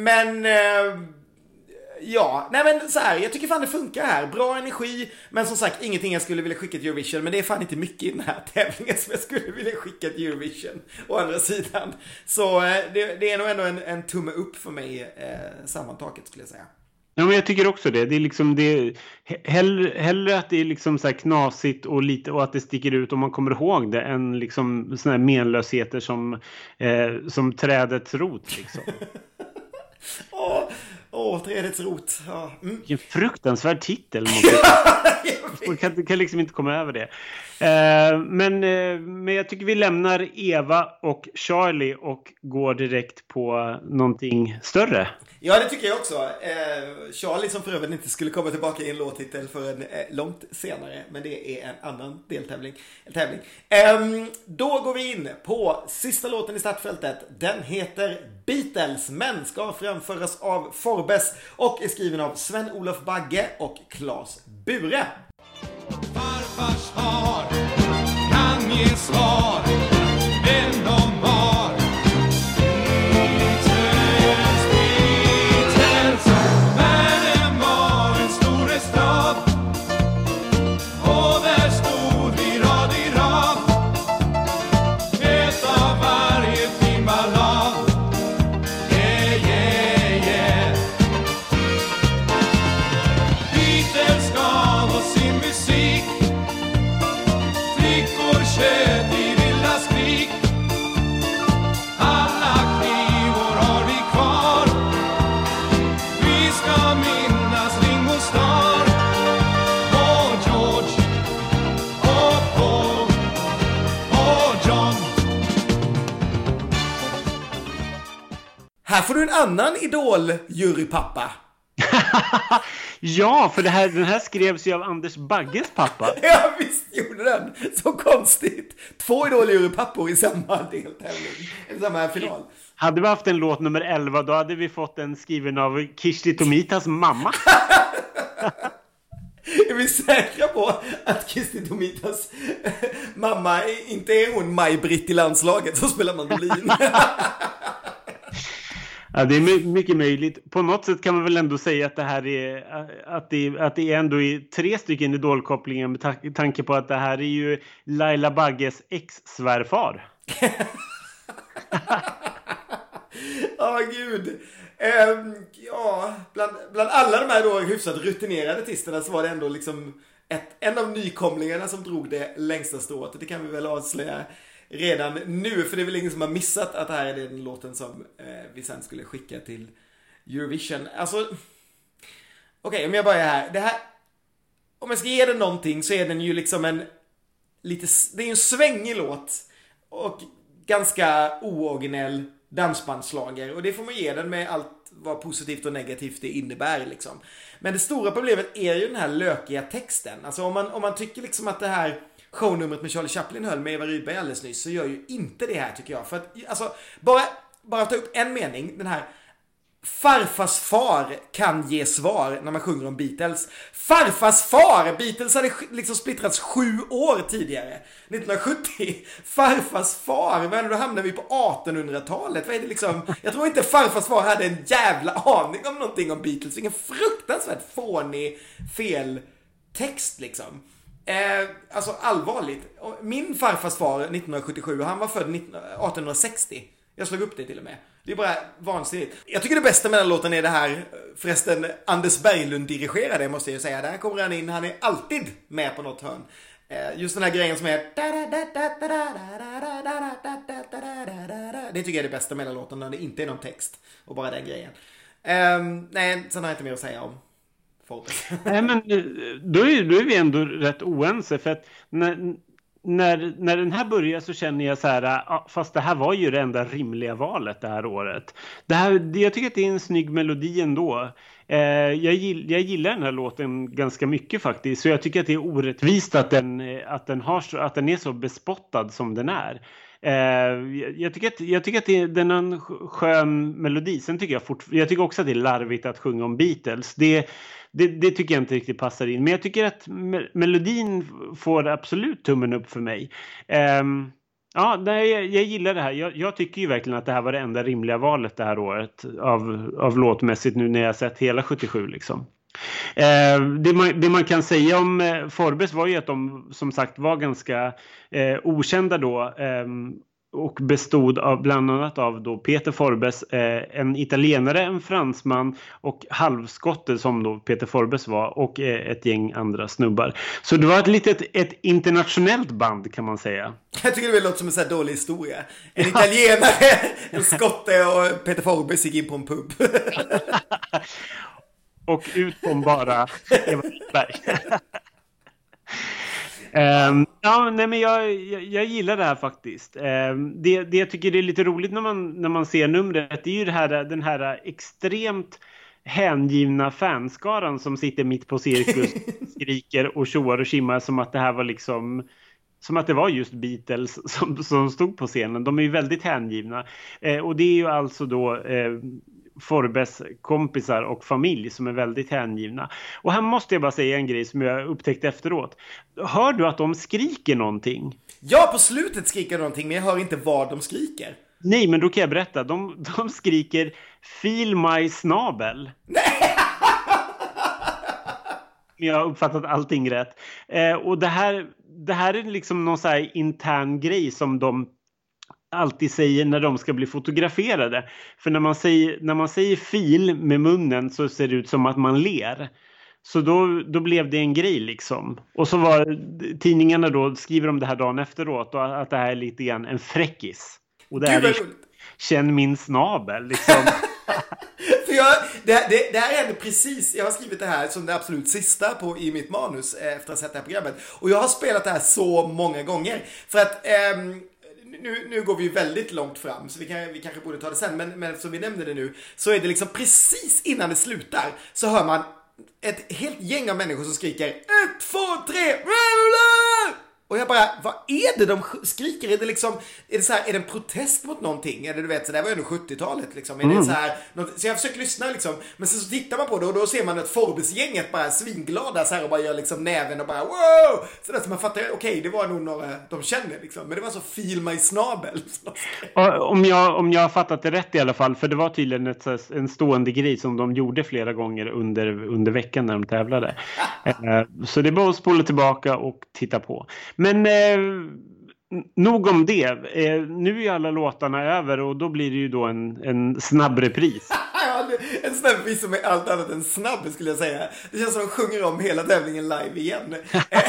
Men, eh, ja, nej men så här, jag tycker fan det funkar här. Bra energi, men som sagt ingenting jag skulle vilja skicka till Eurovision. Men det är fan inte mycket i den här tävlingen som jag skulle vilja skicka till Eurovision. Å andra sidan. Så eh, det, det är nog ändå en, en tumme upp för mig eh, sammantaget skulle jag säga. Ja, men jag tycker också det. Det är liksom det. Hellre, hellre att det är liksom så här knasigt och lite och att det sticker ut om man kommer ihåg det än liksom såna här menlösheter som, eh, som trädets rot. Liksom. Åh, åh trädets rot. Ja. Mm. Vilken fruktansvärd titel. Man kan, kan liksom inte komma över det. Eh, men, eh, men jag tycker vi lämnar Eva och Charlie och går direkt på någonting större. Ja, det tycker jag också. Eh, Charlie som för övrigt inte skulle komma tillbaka i en låttitel förrän eh, långt senare. Men det är en annan deltävling. Tävling. Ehm, då går vi in på sista låten i startfältet. Den heter Beatles, men ska framföras av Forbes och är skriven av Sven-Olof Bagge och Claes Bure. Farfars far kan ge svar Här får du en annan idol-jurypappa. ja, för det här, den här skrevs ju av Anders Bagges pappa. Ja, visst gjorde den. Så konstigt. Två idol-jurypappor i samma deltävling. I samma final. Hade vi haft en låt nummer 11 då hade vi fått en skriven av Kirsti Tomitas mamma. vi säkra på att Kirsti Tomitas mamma inte är hon Maj-Britt i landslaget som spelar mandolin? Ja, det är mycket möjligt. På något sätt kan man väl ändå säga att det här är att det, att det är ändå är tre stycken idolkopplingar med tanke på att det här är ju Laila Bagges ex-svärfar. Ja, gud. Um, ja, bland, bland alla de här då hyfsat rutinerade artisterna så var det ändå liksom ett, en av nykomlingarna som drog det längsta strået. Det kan vi väl avslöja redan nu, för det är väl ingen som har missat att det här är den låten som eh, vi sen skulle skicka till Eurovision. Alltså, okej, om jag börjar här. Det här, om jag ska ge den någonting så är den ju liksom en lite, det är ju en svängig låt och ganska ooriginell dansbandslager och det får man ge den med allt vad positivt och negativt det innebär liksom. Men det stora problemet är ju den här lökiga texten. Alltså om man, om man tycker liksom att det här shownumret med Charlie Chaplin höll med Eva Rydberg alldeles nyss så gör ju inte det här tycker jag. För att alltså, bara, bara ta upp en mening, den här Farfars far kan ge svar när man sjunger om Beatles. Farfars far! Beatles hade liksom splittrats sju år tidigare. 1970. Farfars far! Men då hamnar vi på 1800-talet. Vad är det liksom? Jag tror inte farfars far hade en jävla aning om någonting om Beatles. Vilken fruktansvärt fånig fel text liksom. Eh, alltså allvarligt. Min farfars far 1977, han var född 1860. Jag slog upp det till och med. Det är bara vansinnigt. Jag tycker det bästa med den låten är det här, förresten, Anders Berglund dirigerar det måste jag ju säga. Där kommer han in, han är alltid med på något hörn. Eh, just den här grejen som är... Det tycker jag är det bästa med hela låten, när det inte är någon text. Och bara den grejen. Um, nej, sen har jag inte mer att säga om Nej, men eh, då är, då är vi ändå rätt oense för att när, när, när den här börjar så känner jag så här, ah, ah, fast det här var ju det enda rimliga valet det här året. Det här, jag tycker att det är en snygg melodi ändå. Eh, jag, gill, jag gillar den här låten ganska mycket faktiskt, så jag tycker att det är orättvist att den, eh, att den, har att den är så bespottad som den är. Eh, jag, tycker att, jag tycker att det, är- en skön melodi. Sen tycker jag, fort, jag tycker också att det är larvigt att sjunga om Beatles. Det, det, det tycker jag inte riktigt passar in. Men jag tycker att me- melodin får absolut tummen upp för mig. Um, ja, nej, jag, jag gillar det här. Jag, jag tycker ju verkligen att det här var det enda rimliga valet det här året av, av låtmässigt nu när jag sett hela 77 liksom. Eh, det, man, det man kan säga om eh, Forbes var ju att de som sagt var ganska eh, okända då. ehm, och bestod av bland annat av då Peter Forbes, eh, en italienare, en fransman och halvskotte som då Peter Forbes var och eh, ett gäng andra snubbar. Så det var ett litet ett internationellt band kan man säga. Jag tycker det låter som en sån här dålig historia. En italienare, en skotte och Peter Forbes gick in på en pub. Och ut kom bara Eva Rydberg. Um, ja, nej, men jag, jag, jag gillar det här faktiskt. Um, det, det jag tycker är lite roligt när man, när man ser numret det är ju det här, den här extremt hängivna fanskaran som sitter mitt på cirkus, skriker och tjoar och tjimmar som att det här var liksom som att det var just Beatles som, som stod på scenen. De är ju väldigt hängivna. Eh, och det är ju alltså då eh, Forbes kompisar och familj som är väldigt hängivna. Och här måste jag bara säga en grej som jag upptäckte efteråt. Hör du att de skriker någonting? Ja, på slutet skriker någonting, men jag hör inte vad de skriker. Nej, men då kan jag berätta. De, de skriker Feel my snabel. jag har uppfattat allting rätt. Eh, och det här, det här är liksom någon så här intern grej som de alltid säger när de ska bli fotograferade. För när man säger, när man säger fil med munnen så ser det ut som att man ler. Så då, då blev det en grej liksom. Och så var tidningarna då, skriver de det här dagen efteråt och att det här är lite grann en fräckis. Och det här är känn min snabel liksom. För jag, det, det, det här är ändå precis, jag har skrivit det här som det absolut sista på, i mitt manus eh, efter att ha sett det här programmet. Och jag har spelat det här så många gånger. För att ehm, nu, nu går vi ju väldigt långt fram, så vi, kan, vi kanske borde ta det sen. Men, men eftersom vi nämnde det nu, så är det liksom precis innan det slutar, så hör man ett helt gäng av människor som skriker ett, två, tre, och jag bara, vad är det de sk- skriker? Är det liksom, är det så här, är det en protest mot någonting? Eller du vet, så det här var ju ändå 70-talet liksom. Är Mm. det så här, något, så jag försöker lyssna liksom. Men sen så tittar man på det och då ser man att Forbes-gänget bara svinglada så här och bara gör liksom näven och bara wow! Så där, så man fattar, okej, det var nog några de känner liksom. Men det var så fil mig snabel. Om jag, om jag har fattat det rätt i alla fall, för det var tydligen ett, en stående grej som de gjorde flera gånger under, under veckan när de tävlade. Eh, Så det är bara att spola tillbaka och titta på. Men eh, nog om det. Eh, nu är alla låtarna över och då blir det ju då en, en snabb repris. En snabbvis som är allt annat än snabb skulle jag säga. Det känns som att de sjunger om hela tävlingen live igen. Eh,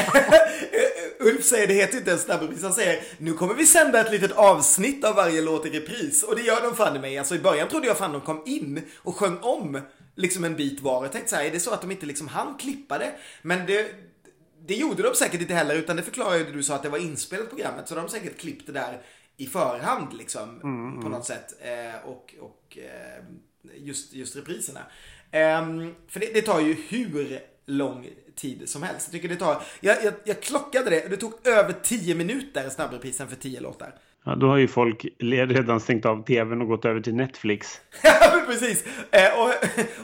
Ulf säger, det heter inte en snabbrepris, han säger nu kommer vi sända ett litet avsnitt av varje låt i repris. Och det gör de fan i mig. Alltså i början trodde jag fan de kom in och sjöng om liksom en bit var. Jag tänkte så här, är det så att de inte liksom hann klippa det? Men det, det gjorde de säkert inte heller, utan det förklarar ju det du sa att det var inspelat programmet. Så de har säkert klippt det där i förhand liksom på något sätt. Eh, och och eh, just, just repriserna. Ehm, för det, det tar ju hur lång tid som helst. Jag tycker det tar, jag, jag, jag klockade det, det tog över 10 minuter snabbreprisen för 10 låtar. Ja, då har ju folk redan stängt av tvn och gått över till Netflix. Ja, precis. Eh, och,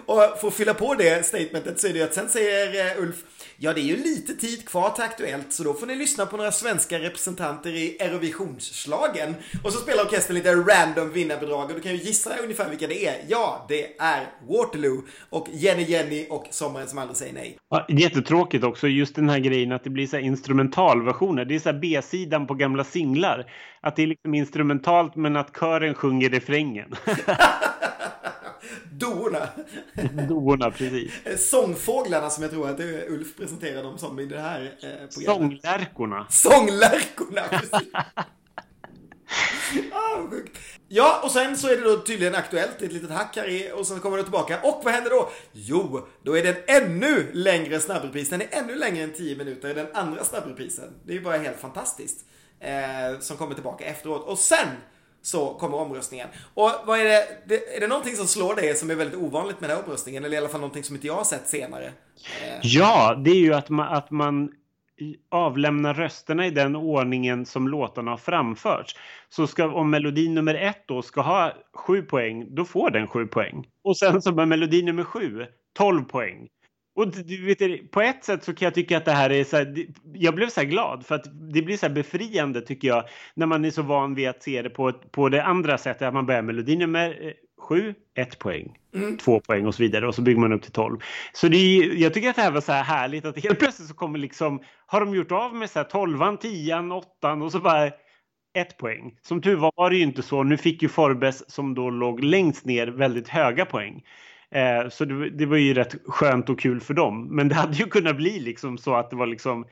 och för att fylla på det statementet så är det ju att sen säger eh, Ulf, ja det är ju lite tid kvar till Aktuellt så då får ni lyssna på några svenska representanter i Eurovisionsslagen. Och så spelar orkestern lite random vinnarbidrag och du kan ju gissa ungefär vilka det är. Ja, det är Waterloo och Jenny Jenny och Sommaren som aldrig säger nej. Ja, jättetråkigt också just den här grejen att det blir så här instrumentalversioner. Det är så här B-sidan på gamla singlar. Att det är liksom instrumentalt men att kören sjunger refrängen. Doorna. Doorna, precis. Sångfåglarna som jag tror att Ulf presenterar dem som i det här eh, programmet. Sånglärkorna. Sånglärkorna, precis. ah, sjukt. Ja, och sen så är det då tydligen aktuellt, ett litet hack här i, och sen kommer det tillbaka. Och vad händer då? Jo, då är det en ännu längre snabbrepris. Den är ännu längre än 10 minuter, den andra snabbreprisen. Det är ju bara helt fantastiskt. Eh, som kommer tillbaka efteråt. Och sen så kommer omröstningen. Och vad är det, det, är det någonting som slår dig som är väldigt ovanligt med den här omröstningen? Eller i alla fall någonting som inte jag har sett senare? Eh. Ja, det är ju att man, att man avlämnar rösterna i den ordningen som låtarna har framförts. Så ska, om melodi nummer ett då ska ha sju poäng, då får den sju poäng. Och sen så med melodi nummer sju, 12 poäng. Och du vet, på ett sätt så kan jag tycka att det här är så här, jag blev så här glad för att det blir så befriande tycker jag när man är så van vid att se det på, ett- på det andra sättet att man börjar melodi nummer eh, sju, ett poäng, två poäng och så vidare och så bygger man upp till 12. Så det är, jag tycker att det här var så här härligt att helt plötsligt så kommer liksom, har de gjort av med så här 12, 10, 8 och så bara ett poäng. Som tur var var det ju inte så. Nu fick ju Forbes som då låg längst ner väldigt höga poäng. Eh, så det, det var ju rätt skönt och kul för dem. Men det hade ju kunnat bli liksom så att det var liksom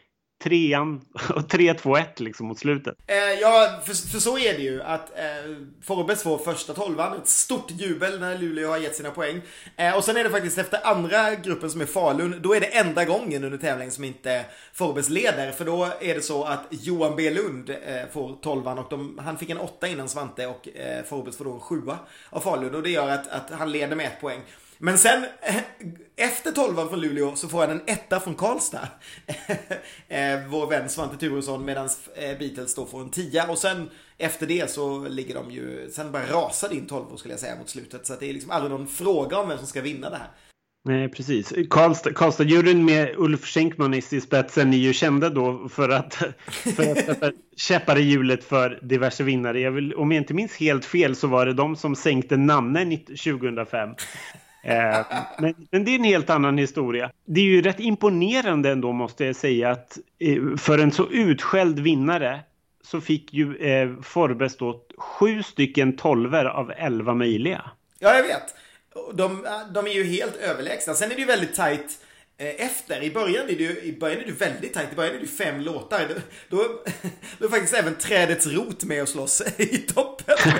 trean och 3, 2, 1 liksom mot slutet. Eh, ja, för, för så är det ju att eh, Forbes får första tolvan. Ett stort jubel när Luleå har gett sina poäng. Eh, och sen är det faktiskt efter andra gruppen som är Falun, då är det enda gången under tävlingen som inte Forbes leder. För då är det så att Johan B Lund eh, får tolvan och de, han fick en åtta innan Svante och eh, Forbes får då en sjua av Falun. Och det gör att, att han leder med ett poäng. Men sen eh, efter tolvan från Luleå så får han en etta från Karlstad. Eh, vår vän Svante Turesson medan eh, Beatles då får en tia. Och sen efter det så ligger de ju, sen bara rasar din in tolvor skulle jag säga mot slutet. Så att det är liksom aldrig någon fråga om vem som ska vinna det här. Nej, precis. Karlstad, med Ulf Schenkman i spetsen är ju kända då för att, för att sätta käppar i hjulet för diverse vinnare. Jag vill, om jag inte minns helt fel så var det de som sänkte namnen 2005. Eh, men, men det är en helt annan historia. Det är ju rätt imponerande ändå måste jag säga att eh, för en så utskälld vinnare så fick ju eh, Forbes då sju stycken tolver av elva möjliga. Ja, jag vet. De, de är ju helt överlägsna. Sen är det ju väldigt tajt efter. I början är ju i början är det väldigt tajt. I början är ju fem låtar. Då, då, då är faktiskt även Trädets rot med och slåss i toppen.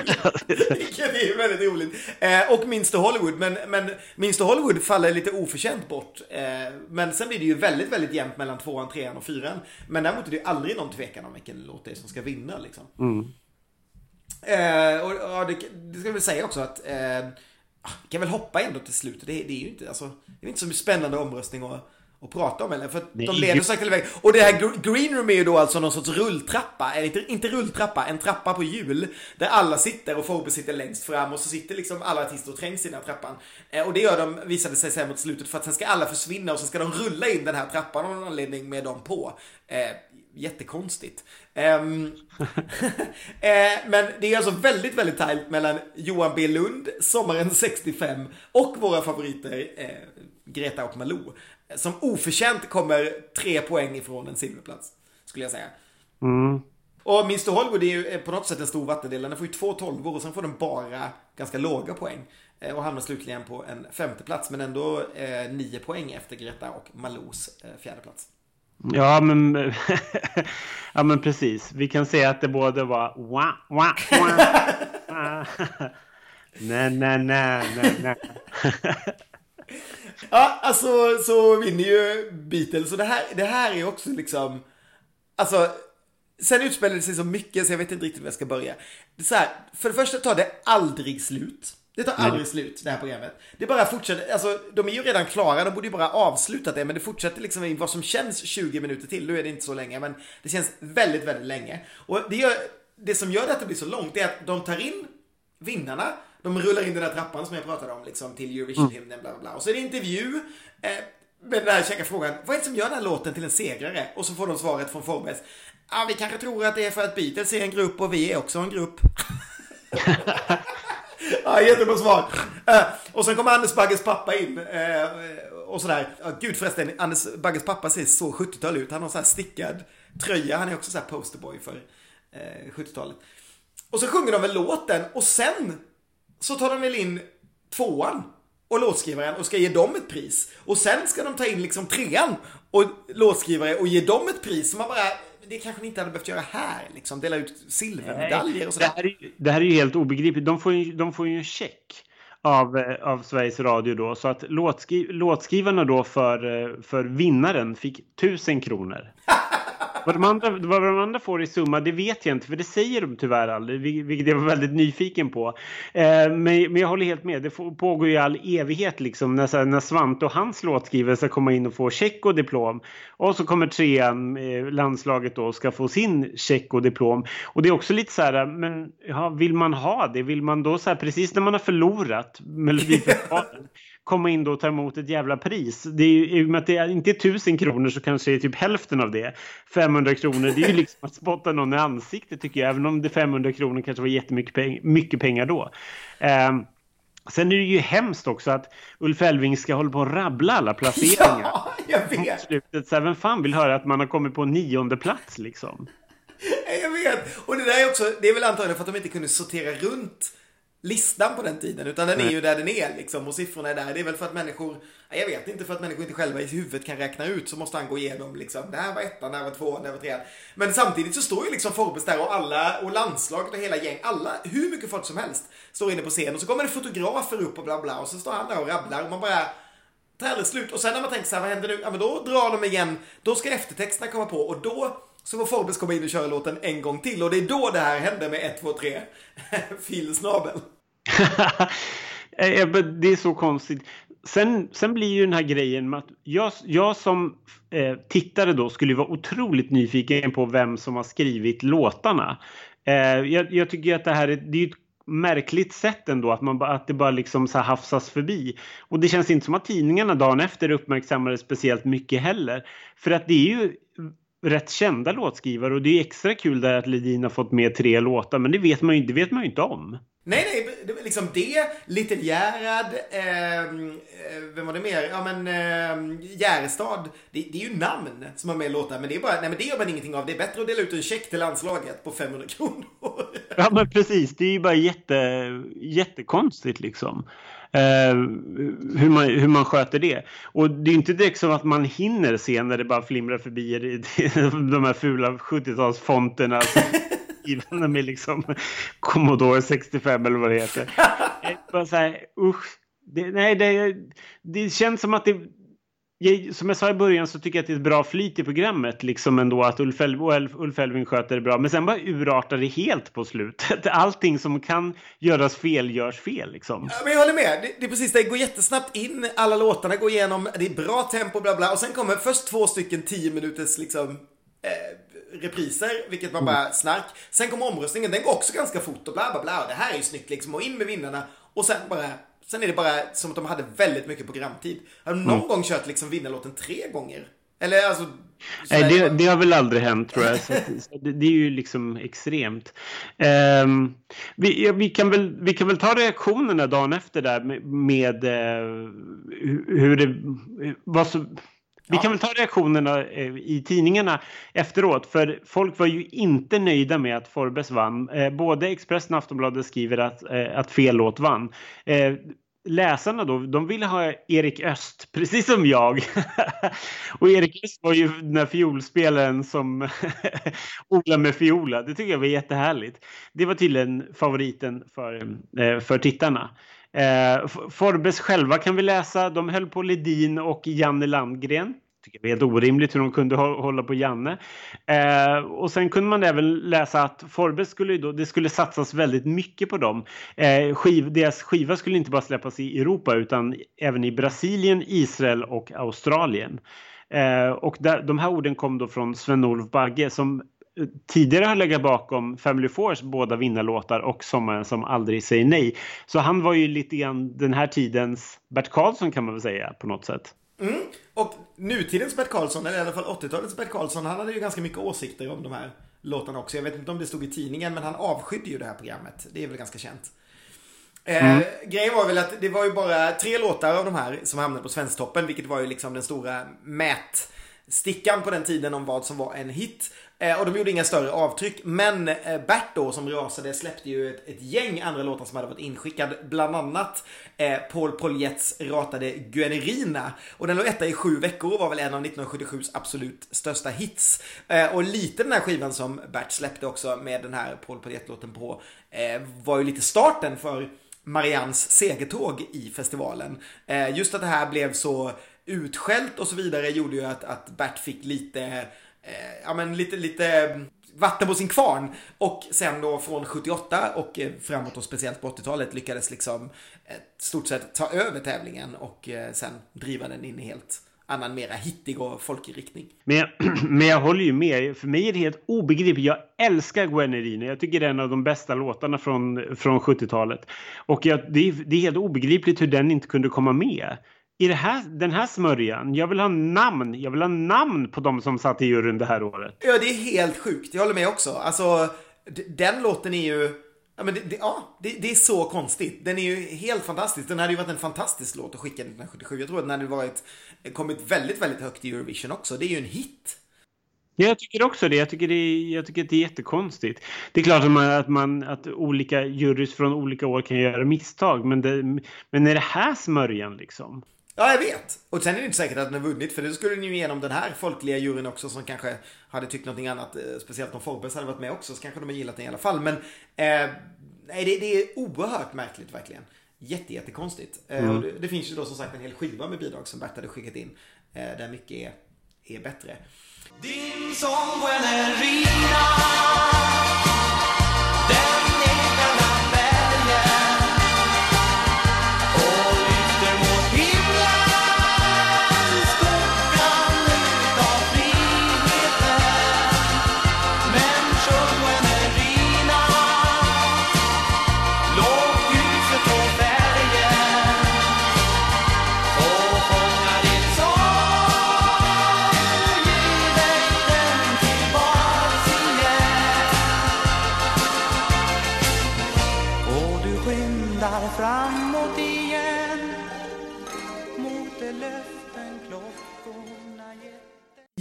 Vilket är väldigt roligt. Eh, och Minster Hollywood. Men, men Minster Hollywood faller lite oförtjänt bort. Eh, men sen blir det ju väldigt, väldigt jämnt mellan tvåan, trean och fyran. Men däremot är det ju aldrig någon tvekan om vilken låt det är som ska vinna. Liksom. Eh, och, och det, det ska väl säga också att eh, vi kan väl hoppa ändå till slut. Det, det är ju inte, alltså, det är inte så spännande omröstning att, att prata om eller? För de leder ju- sakta iväg. Och det här gr- green room är ju då alltså någon sorts rulltrappa, eller inte, inte rulltrappa, en trappa på hjul. Där alla sitter och Forbe sitter längst fram och så sitter liksom alla artister och trängs i den här trappan. Eh, och det gör de, visade sig sen mot slutet, för att sen ska alla försvinna och så ska de rulla in den här trappan av någon anledning med dem på. Jättekonstigt. Ehm, eh, men det är alltså väldigt, väldigt tajt mellan Johan B Lund, sommaren 65 och våra favoriter eh, Greta och Malou. Som oförtjänt kommer tre poäng ifrån en silverplats, skulle jag säga. Mm. Och Mr Hollywood är ju eh, på något sätt en stor vattendel. Den får ju två tolvor och sen får den bara ganska låga poäng. Och hamnar slutligen på en femte plats men ändå nio poäng efter Greta och Malous eh, fjärde plats. Ja, men, ja, men precis. Vi kan säga att det både var wah, wah, wah. Nej, nej, nej, nej, nej. Ja, alltså så vinner ju Beatles och det här, det här är också liksom, alltså, sen utspelade det sig så mycket så jag vet inte riktigt var jag ska börja. Det är så här, för det första tar det aldrig slut. Det tar aldrig slut, det här programmet. Det bara fortsätter, alltså de är ju redan klara, de borde ju bara avslutat det, men det fortsätter liksom i vad som känns 20 minuter till. Nu är det inte så länge, men det känns väldigt, väldigt länge. Och det, gör, det som gör det att det blir så långt är att de tar in vinnarna, de rullar in den där trappan som jag pratade om, liksom till Eurovision-hymnen, bla bla bla. Och så är det intervju eh, med den här käcka frågan, vad är det som gör den här låten till en segrare? Och så får de svaret från Forbes, ja vi kanske tror att det är för att Beatles är en grupp och vi är också en grupp. Ja, jättebra svar. Eh, och sen kommer Anders Bagges pappa in eh, och sådär. Ja, gud förresten, Anders Bagges pappa ser så 70-tal ut. Han har så här stickad tröja. Han är också så här posterboy för eh, 70-talet. Och så sjunger de väl låten och sen så tar de väl in tvåan och låtskrivaren och ska ge dem ett pris. Och sen ska de ta in liksom trean och låtskrivare och ge dem ett pris. Så man bara, det kanske ni inte hade behövt göra här liksom. Dela ut silvermedaljer och Det sådär. här, är, ju- det här är ju helt obegripligt. De får ju, de får ju en check av, eh, av Sveriges Radio då. Så att låtskri, låtskrivarna då för, eh, för vinnaren fick 1000 kronor. Vad de, andra, vad de andra får i summa, det vet jag inte, för det säger de tyvärr aldrig, vilket jag var väldigt nyfiken på. Eh, men, men jag håller helt med, det pågår ju i all evighet liksom när, när Svante och hans låtskrivare ska komma in och få check och diplom. Och så kommer trean, eh, landslaget då, och ska få sin check och diplom. Och det är också lite så här, men ja, vill man ha det? Vill man då så här, precis när man har förlorat Melodifestivalen, komma in då och ta emot ett jävla pris. Det är ju, I och med att det är inte är tusen kronor så kanske det är typ hälften av det. 500 kronor, det är ju liksom att spotta någon i ansiktet tycker jag. Även om det 500 kronor kanske var jättemycket peng mycket pengar då. Ehm, sen är det ju hemskt också att Ulf Elving ska hålla på och rabbla alla placeringar. Ja, jag vet. slutet, så här, vem fan vill höra att man har kommit på nionde plats liksom? Jag vet. Och det där är också, det är väl antagligen för att de inte kunde sortera runt listan på den tiden. Utan den är ju där den är liksom och siffrorna är där. Det är väl för att människor, jag vet inte, för att människor inte själva i huvudet kan räkna ut så måste han gå igenom liksom, det här var ettan, det här var tvåan, det här var trean. Men samtidigt så står ju liksom Forbes där och alla, och landslaget och hela gäng, alla, hur mycket folk som helst står inne på scen och så kommer det fotografer upp och bla bla och så står han där och rabblar och man bara tar aldrig slut. Och sen när man tänker så här, vad händer nu? Ja men då drar de igen, då ska eftertexterna komma på och då så får Forbes komma in och köra låten en gång till och det är då det här händer med 1, 2, 3 filsnabel. Eh, men Eh, det är så konstigt. Sen, sen blir ju den här grejen med att jag, jag som eh, tittare då skulle vara otroligt nyfiken på vem som har skrivit låtarna. Eh, jag, jag tycker att det här är, det är ett märkligt sätt ändå att, man, bara- att det bara liksom så här hafsas förbi. Och det känns inte som att tidningarna dagen efter uppmärksammade speciellt mycket heller. För att det är ju rätt kända låtskrivare och det är extra kul där att Ledin har fått med tre låtar men det vet man ju, det vet man ju inte om. Nej, nej, det, liksom det, Little Gerhard, ehm, eh, vem var det mer? Ja men eh, Järestad, det, det är ju namn som har med låtar, men det är bara, nej men det gör man ingenting av. Det är bättre att dela ut en check till landslaget på 500 kronor. Ja men precis, det är ju bara jätte, jättekonstigt liksom. Eh, hur, man, hur man sköter det. Och det är inte direkt som att man hinner se när det bara flimrar förbi de här fula 70-talsfonterna. Skrivna med liksom Commodore 65 eller vad det heter. Eh, Bara så här, usch. Det, nej, det, det känns som att det... som jag sa i början så tycker jag att det är ett bra flyt i programmet. Liksom ändå att Ulf, El Ulf, Elving sköter det bra. Men sen bara urartar det helt på slutet. Allting som kan göras fel görs fel liksom. Ja, men jag håller med. Det, det är precis det. Går jättesnabbt in. Alla låtarna går igenom. Det är bra tempo, bla bla. Och sen kommer först två stycken tio minuters liksom eh, repriser, vilket var bara snark. Sen kommer omröstningen. Den går också ganska fort och bla bla bla. Det här är ju snyggt liksom. Och in med vinnarna. Och sen bara Sen är det bara som att de hade väldigt mycket programtid. Har de någon gång kört liksom vinnarlåten tre gånger? Eller alltså... Nej, det, det har väl aldrig hänt tror jag. Så, så det, det är ju liksom extremt. Ehm, vi, ja, vi, kan väl, vi kan väl ta reaktionerna dagen efter där med, med eh, hur hur det... Vad som, vi kan väl ta reaktionerna eh, i tidningarna efteråt. För folk var ju inte nöjda med att Forbes vann. Eh, både Expressen och Aftonbladet skriver att, eh, att fel låt vann. Läsarna då, de ville ha Erik Öst, precis som jag. och Erik Öst var ju den här fiolspelaren som odlar med fiola. Det tycker jag var jättehärligt. Det var tydligen favoriten för, för tittarna. Eh, Forbes själva kan vi läsa. De höll på Ledin och Janne Landgren. Tycker det är helt orimligt hur de kunde hålla på Janne. Eh, och sen kunde man även läsa att Forbes skulle då, det skulle satsas väldigt mycket på dem. Eh, skiv, deras skiva skulle inte bara släppas i Europa utan även i Brasilien, Israel och Australien. Eh, och där, de här orden kom då från Sven-Olof Bagge som tidigare har legat bakom Family Force båda vinnarlåtar och Sommaren som aldrig säger nej. Så han var ju lite grann den här tidens Bert Karlsson kan man väl säga på något sätt. Mm. Och nutidens Bert Karlsson, eller i alla fall 80-talets Bert Karlsson, han hade ju ganska mycket åsikter om de här låtarna också. Jag vet inte om det stod i tidningen, men han avskydde ju det här programmet. Det är väl ganska känt. Eh, grejen var väl att det var ju bara tre låtar av de här som hamnade på Svensktoppen, vilket var ju liksom den stora mätstickan på den tiden om vad som var en hit. Eh, och de gjorde inga större avtryck. Men eh, Bert då som rasade släppte ju ett, ett gäng andra låtar som hade varit inskickad. Bland annat eh, Paul Poljets ratade Guenerina. Och den låg etta i sju veckor och var väl en av 1977s absolut största hits. Eh, och lite den här skivan som Bert släppte också med den här Paul Poljett-låten på eh, var ju lite starten för Mariannes segertåg i festivalen. Eh, just att det här blev så utskällt och så vidare gjorde ju att, att Bert fick lite, eh, ja men lite, lite mm, vatten på sin kvarn. Och sen då från 78 och eh, framåt och speciellt på 80-talet lyckades liksom eh, stort sett ta över tävlingen och eh, sen driva den in i helt annan mera hittig och folkig riktning. Men jag, men jag håller ju med. För mig är det helt obegripligt. Jag älskar Gwen Gwennerina. Jag tycker det är en av de bästa låtarna från, från 70-talet. Och jag, det, är, det är helt obegripligt hur den inte kunde komma med. I här, den här smörjan. Jag vill ha namn. Jag vill ha namn på de som satt i juryn det här året. Ja, det är helt sjukt. Jag håller med också. Alltså, den låten är ju... Ja, men det, det, ja, det, det är så konstigt. Den är ju helt fantastisk. Den hade ju varit en fantastisk låt att skicka 1977. Jag tror att den hade varit, kommit väldigt, väldigt högt i Eurovision också. Det är ju en hit. Ja, jag tycker också det. Jag tycker, det är, jag tycker att det är jättekonstigt. Det är klart att, man, att, man, att olika jurys från olika år kan göra misstag. Men, det, men är det här smörjan liksom? Ja, jag vet. Och sen är det inte säkert att den har vunnit, för det skulle den ju igenom den här folkliga juryn också som kanske hade tyckt någonting annat. eh, Speciellt om Forbes hade varit med också, så kanske de har gillat den i alla fall. Men eh, nej, det, det är oerhört märkligt verkligen. Jätte, jättekonstigt. Eh, och det, det finns ju då som sagt en hel skiva med bidrag som Bert hade skickat in. Eh, där mycket är, är bättre. Din sång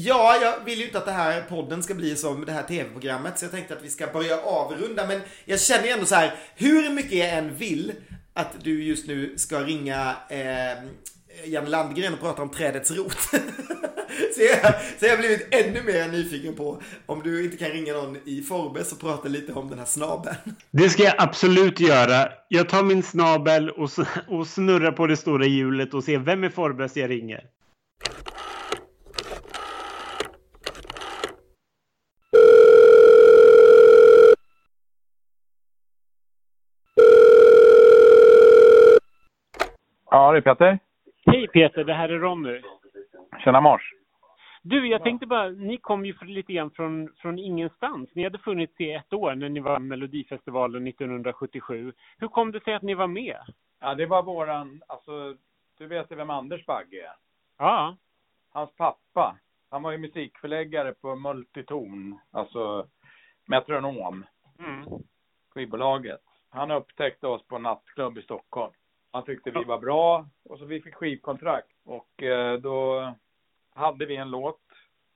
Ja, jag vill ju inte att det här podden ska bli som det här tv-programmet så jag tänkte att vi ska börja avrunda men jag känner ju ändå så här, hur mycket jag än vill att du just nu ska ringa eh, Jan Landgren och prata om trädets rot. så, jag, så jag har blivit ännu mer nyfiken på om du inte kan ringa någon i Forbes och prata lite om den här snabeln. Det ska jag absolut göra. Jag tar min snabel och, och snurrar på det stora hjulet och ser vem i Forbes jag ringer. Ja, det är Peter. Hej Peter, det här är Ronny. Tjena mors. Du, jag tänkte bara, ni kom ju för- lite grann från, från ingenstans. Ni hade funnits i ett år när ni var med Melodifestivalen 1977. Hur kom det sig att ni var med? Ja, det var våran, alltså, du vet ju vem Anders Bagge är? Ja. Hans pappa. Han var ju musikförläggare på Multiton, alltså Metronom, Mm. skivbolaget. Han upptäckte oss på en nattklubb i Stockholm. Han tyckte vi var bra och så vi fick skivkontrakt. Och eh, då hade vi en låt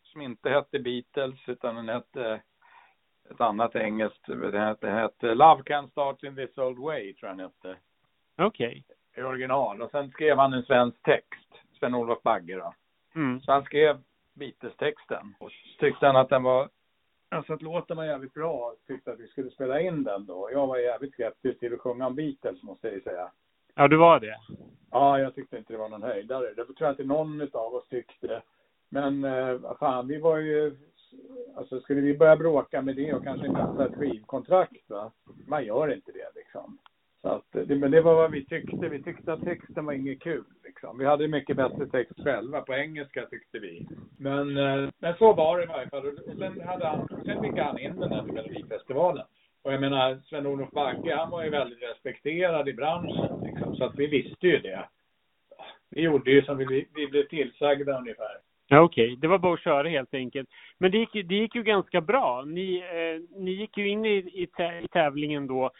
som inte hette Beatles utan den hette ett annat engelskt. Det hette, hette Love Can Start In This Old Way tror jag den hette. Okej. i original. Och sen skrev han en svensk text, Sven-Olof Bagge då. Mm. Så han skrev Beatles-texten. Och tyckte han att den var, alltså att låten var jävligt bra tyckte att vi skulle spela in den då. Jag var jävligt skeptisk till att sjunga om Beatles måste jag ju säga. Ja, du var det. Ja, jag tyckte inte det var någon höjdare. Det tror jag inte någon av oss tyckte. Men eh, vad fan, vi var ju... Alltså skulle vi börja bråka med det och kanske inte ha ett skivkontrakt va? Man gör inte det liksom. Så att, det, men det var vad vi tyckte. Vi tyckte att texten var inget kul liksom. Vi hade mycket bättre text själva på engelska tyckte vi. Men, eh, men så var det i varje fall. Och sen, hade han, sen fick han in den här Melodifestivalen. Och jag menar, Sven-Olof Bagge, han var ju väldigt respekterad i branschen liksom. Så att vi visste ju det. Vi gjorde ju som vi, vi blev tillsagda ungefär. Ja, okej. Det var bara att köra helt enkelt. Men det gick, ju- det gick ju ganska bra. Ni, eh, ni gick ju in i, i, i tävlingen då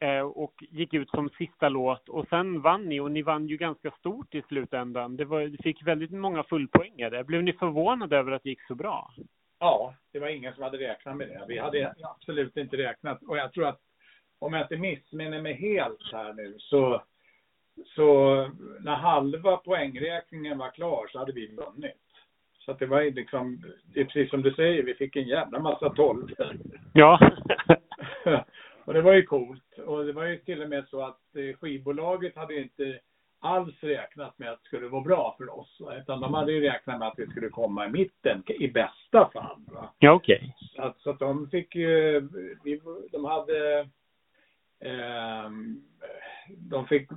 eh, och gick ut som sista låt och sen vann ni och ni vann ju ganska stort i slutändan. Det var, fick väldigt många fullpoängare. Blev ni förvånade över att det gick så bra? Ja, det var ingen som hade räknat med det. Vi hade absolut inte räknat. Och jag tror att om jag inte missminner mig helt här nu så, så när halva poängräkningen var klar så hade vi vunnit. Så att det var liksom, det är precis som du säger, vi fick en jävla massa tolvor. Ja. och det var ju coolt. Och det var ju till och med så att eh, skivbolaget hade inte alls räknat med att det skulle vara bra för oss. Utan de hade ju räknat med att vi skulle komma i mitten, i bästa fall. Va? ja, okej. Så att, så att de fick ju, vi, de hade, ehm, de fick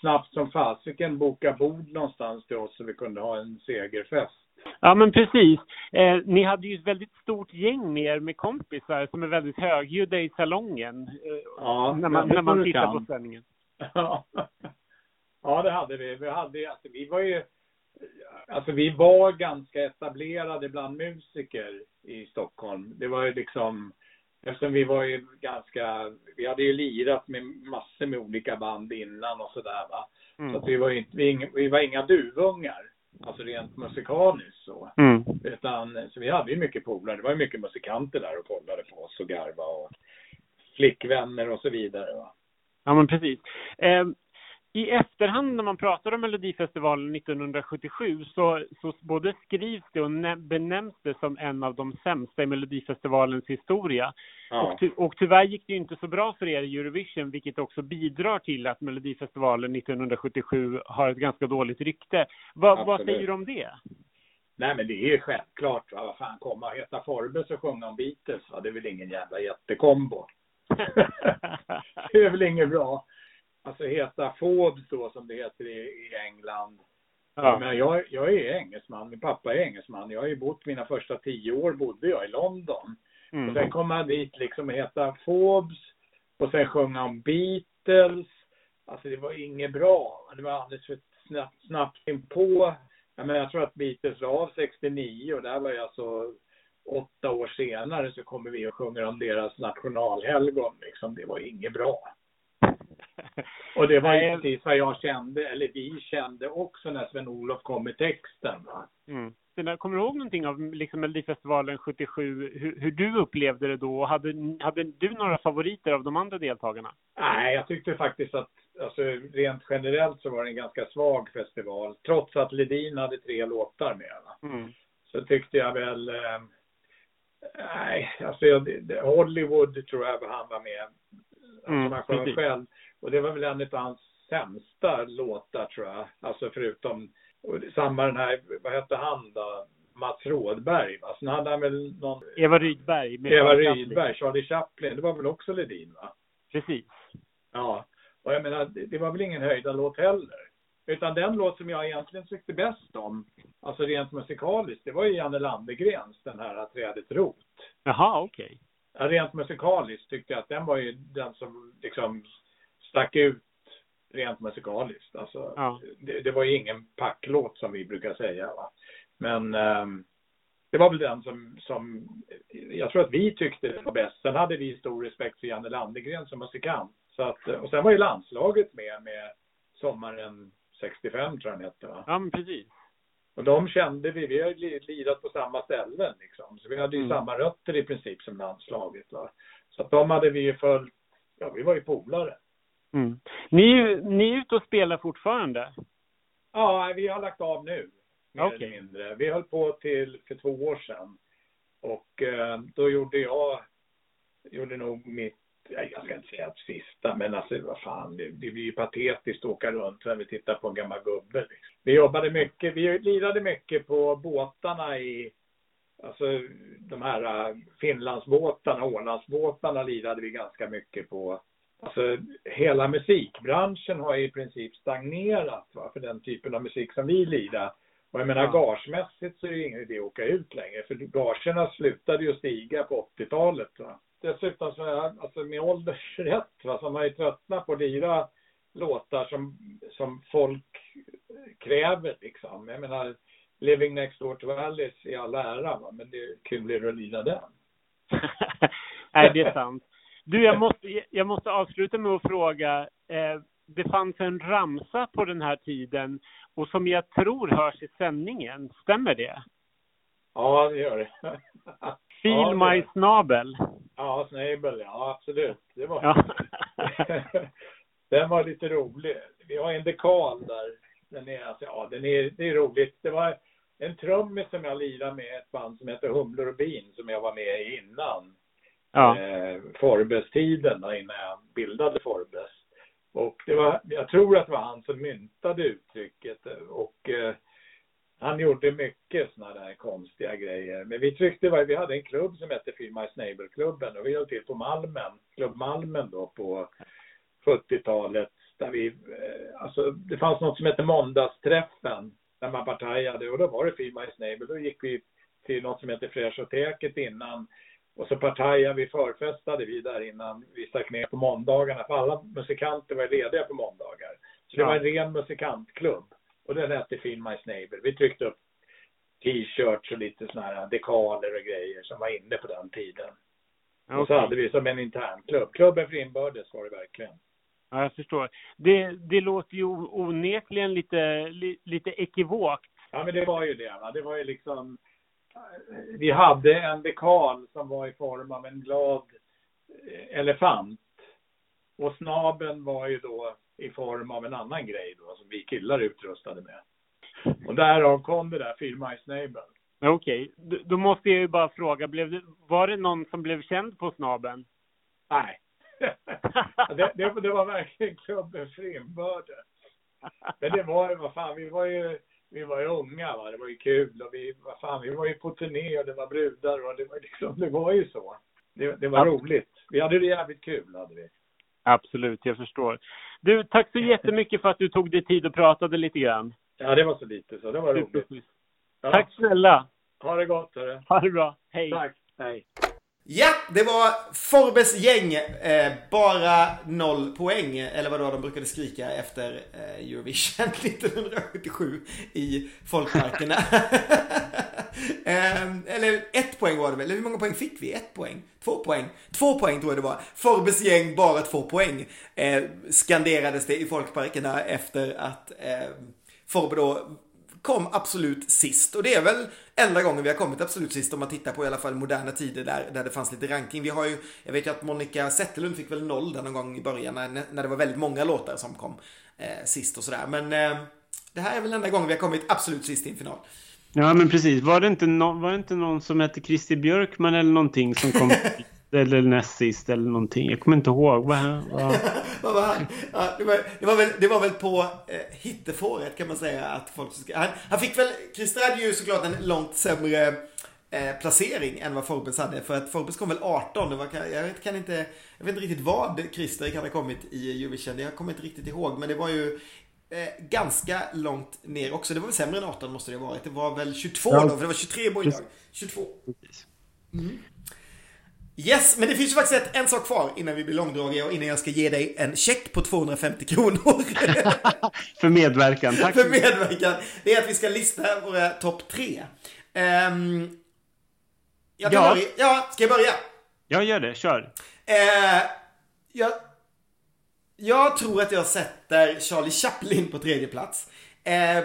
snabbt som fasiken boka bord någonstans till oss så vi kunde ha en segerfest. Ja, men precis. Eh, ni hade ju ett väldigt stort gäng med er med kompisar som är väldigt högljudda i salongen. Eh, Ja, när man, när man tittar kan. på sändningen. Ja. Ja, det hade vi. Vi hade, alltså, vi var ju, alltså vi var ganska etablerade bland musiker i Stockholm. Det var ju liksom, eftersom vi var ju ganska, vi hade ju lirat med massor med olika band innan och sådär va. Mm. Så att vi var ju inte, vi, vi var inga duvungar. Alltså rent musikaliskt så. Mm. Utan, så vi hade ju mycket polare. Det var ju mycket musikanter där och kollade på oss och garva och flickvänner och så vidare va. Ja, men precis. Eh, I efterhand när man pratar om Melodifestivalen 1977 så, så både skrivs det och nä- benämns det som en av de sämsta i Melodifestivalens historia. Ja. Och, ty- och tyvärr gick det ju inte så bra för er i Eurovision, vilket också bidrar till att Melodifestivalen 1977 har ett ganska dåligt rykte. Vad, vad säger du om det? Nej men det är ju självklart. Va? Vad fan, komma och heta Forbes och sjunga om Beatles, va? det är väl ingen jävla jättekombo. det är väl inget bra. Alltså heta Forbes då som det heter i, i England. Ja. Men jag, jag är engelsman, min pappa är engelsman. Jag har ju bott mina första tio år bodde jag i London. Mm. Och sen kom man dit liksom och heta Forbes och sen sjunga om Beatles. Alltså det var inget bra. Det var alldeles för snabbt, snabbt inpå. Jag, menar, jag tror att Beatles la av 69 och där var jag alltså åtta år senare så kommer vi och sjunger om deras nationalhelgon. Liksom. Det var inget bra. Och det var ju Nej. precis vad jag kände, eller vi kände också när Sven-Olof kom med texten. Va? Mm. Där, kommer du ihåg någonting av liksom Melodifestivalen 77, hur, hur du upplevde det då? Hade, hade du några favoriter av de andra deltagarna? Nej, jag tyckte faktiskt att alltså, rent generellt så var det en ganska svag festival. Trots att Ledin hade tre låtar med. Mm. Så tyckte jag väl... Eh, nej, alltså jag, Hollywood tror jag han var med. Alltså Mm, man sjöng själv. Och det var väl en av hans sämsta låtar tror jag. Alltså förutom... Och samma den här, vad hette han då? Mats Rådberg. Va? Sen hade han väl någon... Eva Rydberg. med Eva Charlie Chaplin. Rydberg, Charlie Chaplin. Det var väl också Ledin va? Precis. Ja, och jag menar, det, var väl ingen höjda låt heller. Utan den låt som jag egentligen tyckte bäst om, alltså rent musikaliskt, det var ju Janne Landegrens, den här Trädets rot. Jaha, okej. Ja, rent musikaliskt tyckte jag att den var ju den som liksom stack ut rent musikaliskt. Alltså, Ja. det, det var ju ingen packlåt som vi brukar säga. Va? Men ehm, det var väl den som, som jag tror att vi tyckte det var bäst. Sen hade vi stor respekt för Janne Landegren som musikant. Så att, och sen var ju landslaget med med sommaren 65 tror jag den hette. Va? Ja, men precis. Och de kände vi, vi har li- lirat på samma ställen liksom. Så vi hade ju Mm. samma rötter i princip som landslaget. Va? Så att de hade vi ju följt, ja vi var ju polare. Mm. Ni, ni är ute och spelar fortfarande? Ja, vi har lagt av nu. Mer Okej. eller mindre. Vi höll på till för två år sedan. Och eh, då gjorde jag, gjorde nog mitt, ja, jag ska inte säga att sista, men alltså vad fan, det, det blir ju patetiskt att åka runt när vi tittar på en gammal gubbe. Liksom. Vi jobbade mycket, vi lirade mycket på båtarna i, alltså de här uh, Finlandsbåtarna, Ålandsbåtarna lirade vi ganska mycket på. Alltså hela musikbranschen har i princip stagnerat va, för den typen av musik som vi lirar. Och jag menar Ja. gagemässigt så är det ingen idé att åka ut längre för gagerna slutade ju stiga på 80-talet. Va. Dessutom så är alltså med ålders rätt va, så har man ju tröttnat på att lira låtar som, som folk kräver liksom. Jag menar Living Next Door to Alice i all ära va, men det är kul att lira den. Nej, det är sant. Du, jag måste, jag måste avsluta med att fråga. Eh, det fanns en ramsa på den här tiden och som jag tror hörs i sändningen. Stämmer det? Ja, det gör det. Feel Ja, det- my snabel. Ja, Snabel, ja absolut. Det var... Ja. den var lite rolig. Vi har en dekal där. Den är, alltså, ja, den är, det är roligt. Det var en trummis som jag lirade med ett band som heter Humlor och Bin som jag var med i innan. Ja. Eh, Forbes-tiden innan jag bildade Forbes. Och det var, jag tror att det var han som myntade uttrycket eh, och eh, han gjorde mycket sådana där konstiga grejer. Men vi tryckte, vi hade en klubb som hette Feel My Snable-klubben och vi höll till på Malmen, Klubb Malmen då på 70-talet. Där vi, eh, alltså det fanns något som hette Måndagsträffen där man partajade och då var det Feel My Snabel. Då gick vi till något som heter Fräschoteket innan och så partajade vi, förfestade vi där innan vi stack ner på måndagarna. För alla musikanter var lediga på måndagar. Så det Ja. var en ren musikantklubb. Och den hette Feel My Snabel. Vi tryckte upp t-shirts och lite såna här dekaler och grejer som var inne på den tiden. Och så hade vi som en internklubb. Klubben för inbördes var det verkligen. Ja, jag förstår. Det, det låter ju onekligen lite, li, lite ekivokt. Ja, men det var ju det. Va? Det var ju liksom... Vi hade en dekal som var i form av en glad eh, elefant. Och snaben var ju då i form av en annan grej då, som vi killar utrustade med. Och därav kom det där Feel My Snabel. Okej, då, då måste jag ju bara fråga, blev det, var det någon som blev känd på snaben? Nej. det, det, det var verkligen klubben för inbördes. Men det var vad fan, vi var ju, vi var ju unga va, det var ju kul och vi, vad fan, vi var ju på turné och det var brudar och det var liksom, det var ju så. Det, det var Ja. roligt. Vi hade det jävligt kul hade vi. Absolut, jag förstår. Du, tack så jättemycket för att du tog dig tid och pratade lite grann. Ja, det var så lite så, det var roligt. Ja. Tack snälla. Ha det gott hörru. Ha det bra. Hej. Tack. Hej. Ja, det var Forbes gäng. Eh, bara noll poäng. Eller vad då de brukade skrika efter eh, Eurovision 1977 i folkparkerna. eh, eller ett poäng var det väl? Eller hur många poäng fick vi? Ett poäng? Två poäng? Två poäng tror jag det var. Forbes gäng, bara två poäng. Eh, skanderades det i folkparkerna efter att eh, Forbe då kom absolut sist. Och det är väl enda gången vi har kommit absolut sist om man tittar på i alla fall moderna tider där, där det fanns lite ranking. Vi har ju, jag vet ju att Monica Zetterlund fick väl noll där någon gång i början när, när det var väldigt många låtar som kom eh, sist och sådär. Men eh, det här är väl enda gången vi har kommit absolut sist i en final. Ja, men precis. Var det inte, no var det inte någon som hette Christer Björkman eller någonting som kom eller näst sist eller någonting? Jag kommer inte ihåg. Vad, vad... Vad var han? Ja, det, var, det, var väl, det var väl på eh, hittefåret kan man säga att folk ska, han, han fick väl, Christer hade ju såklart en långt sämre eh, placering än vad Forbes hade. För att Forbes kom väl 18. Det var, jag, vet, kan inte, jag vet inte riktigt vad Christer kan ha kommit i Eurovision. Jag kommer inte riktigt ihåg. Men det var ju eh, ganska långt ner också. Det var väl sämre än 18 måste det ha varit. Det var väl 22 Ja. då, för det var 23 boylag. 22. Precis. Yes, men det finns ju faktiskt ett, en sak kvar innan vi blir långdragiga och innan jag ska ge dig en check på 250 kronor. För medverkan. Tack. för medverkan. Det är att vi ska lista våra topp tre. Ehm, jag Ja. börja. Ja, ska jag börja? Jag gör det, kör. Eh, jag, jag tror att jag sätter Charlie Chaplin på tredje plats. Eh,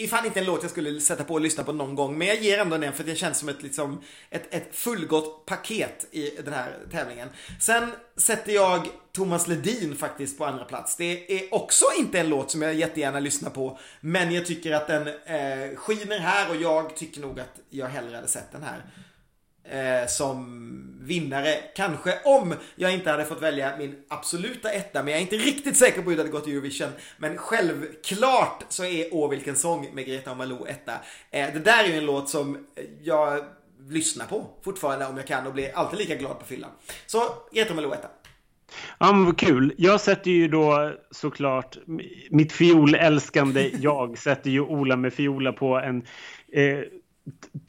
det är fan inte en låt jag skulle sätta på och lyssna på någon gång, men jag ger ändå den för det känns som ett, liksom, ett, ett fullgott paket i den här tävlingen. Sen sätter jag Thomas Ledin faktiskt på andra plats. Det är också inte en låt som jag jättegärna lyssnar på, men jag tycker att den eh, skiner här och jag tycker nog att jag hellre hade sett den här eh, som vinnare. Kanske om jag inte hade fått välja min absoluta etta, men jag är inte riktigt säker på hur det hade gått i Eurovision. Men självklart så är Åh vilken sång med Greta och Malou etta. Eh, det där är ju en låt som jag lyssnar på fortfarande om jag kan och blir alltid lika glad på fyllan. Så Greta och Malou etta. Ja, men vad kul. Jag sätter ju då såklart mitt fiolälskande jag sätter ju Ola med fiola på en eh,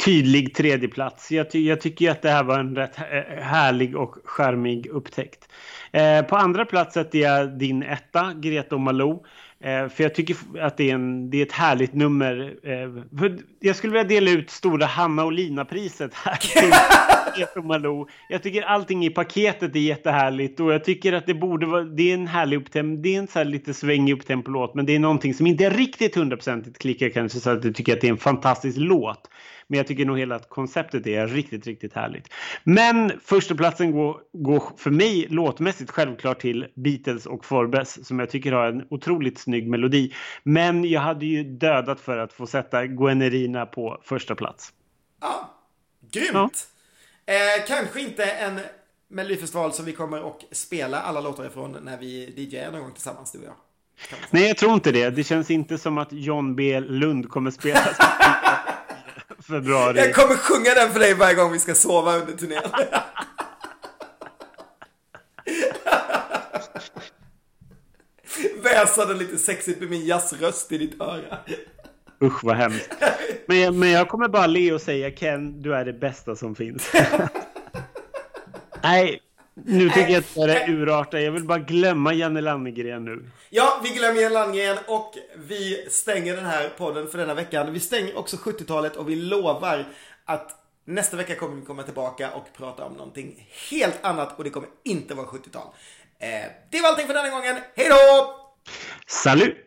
tydlig tredjeplats. Jag, ty jag tycker att det här var en rätt härlig och charmig upptäckt. Eh, på andra plats sätter jag din etta, Greta och Malou. Eh, för jag tycker att det är, en, det är ett härligt nummer. Eh, för jag skulle vilja dela ut stora Hanna och Lina-priset här till Malou. Jag tycker allting i paketet är jättehärligt och jag tycker att det borde vara, det är en härlig upptempo, det är en så här lite svängig upptempo-låt men det är någonting som inte är riktigt hundraprocentigt klickar kanske så att du tycker att det är en fantastisk låt. Men jag tycker nog hela konceptet är riktigt, riktigt härligt. Men första platsen går, går för mig låtmässigt självklart till Beatles och Forbes som jag tycker har en otroligt snygg melodi. Men jag hade ju dödat för att få sätta Gwenerina på första plats. Ja, grymt! Eh, kanske inte en Melodifestival som vi kommer att spela alla låtar ifrån när vi DJar någon gång tillsammans, du och jag. Nej, jag tror inte det. Det känns inte som att John B. Lund kommer spela februari. Jag kommer sjunga den för dig varje gång vi ska sova under turnén. Väsa den lite sexigt med min jazzröst i ditt öra. Usch vad hemskt. Men jag, men jag kommer bara le och säga Ken, du är det bästa som finns. Nej, nu tycker jag att det är urartar. Jag vill bara glömma Janne Landegren nu. Ja, vi glömmer Jan Landgren och vi stänger den här podden för denna veckan. Vi stänger också 70-talet och vi lovar att nästa vecka kommer vi komma tillbaka och prata om någonting helt annat och det kommer inte vara 70-tal. Eh, det var allting för denna gången. Hej då! Salut!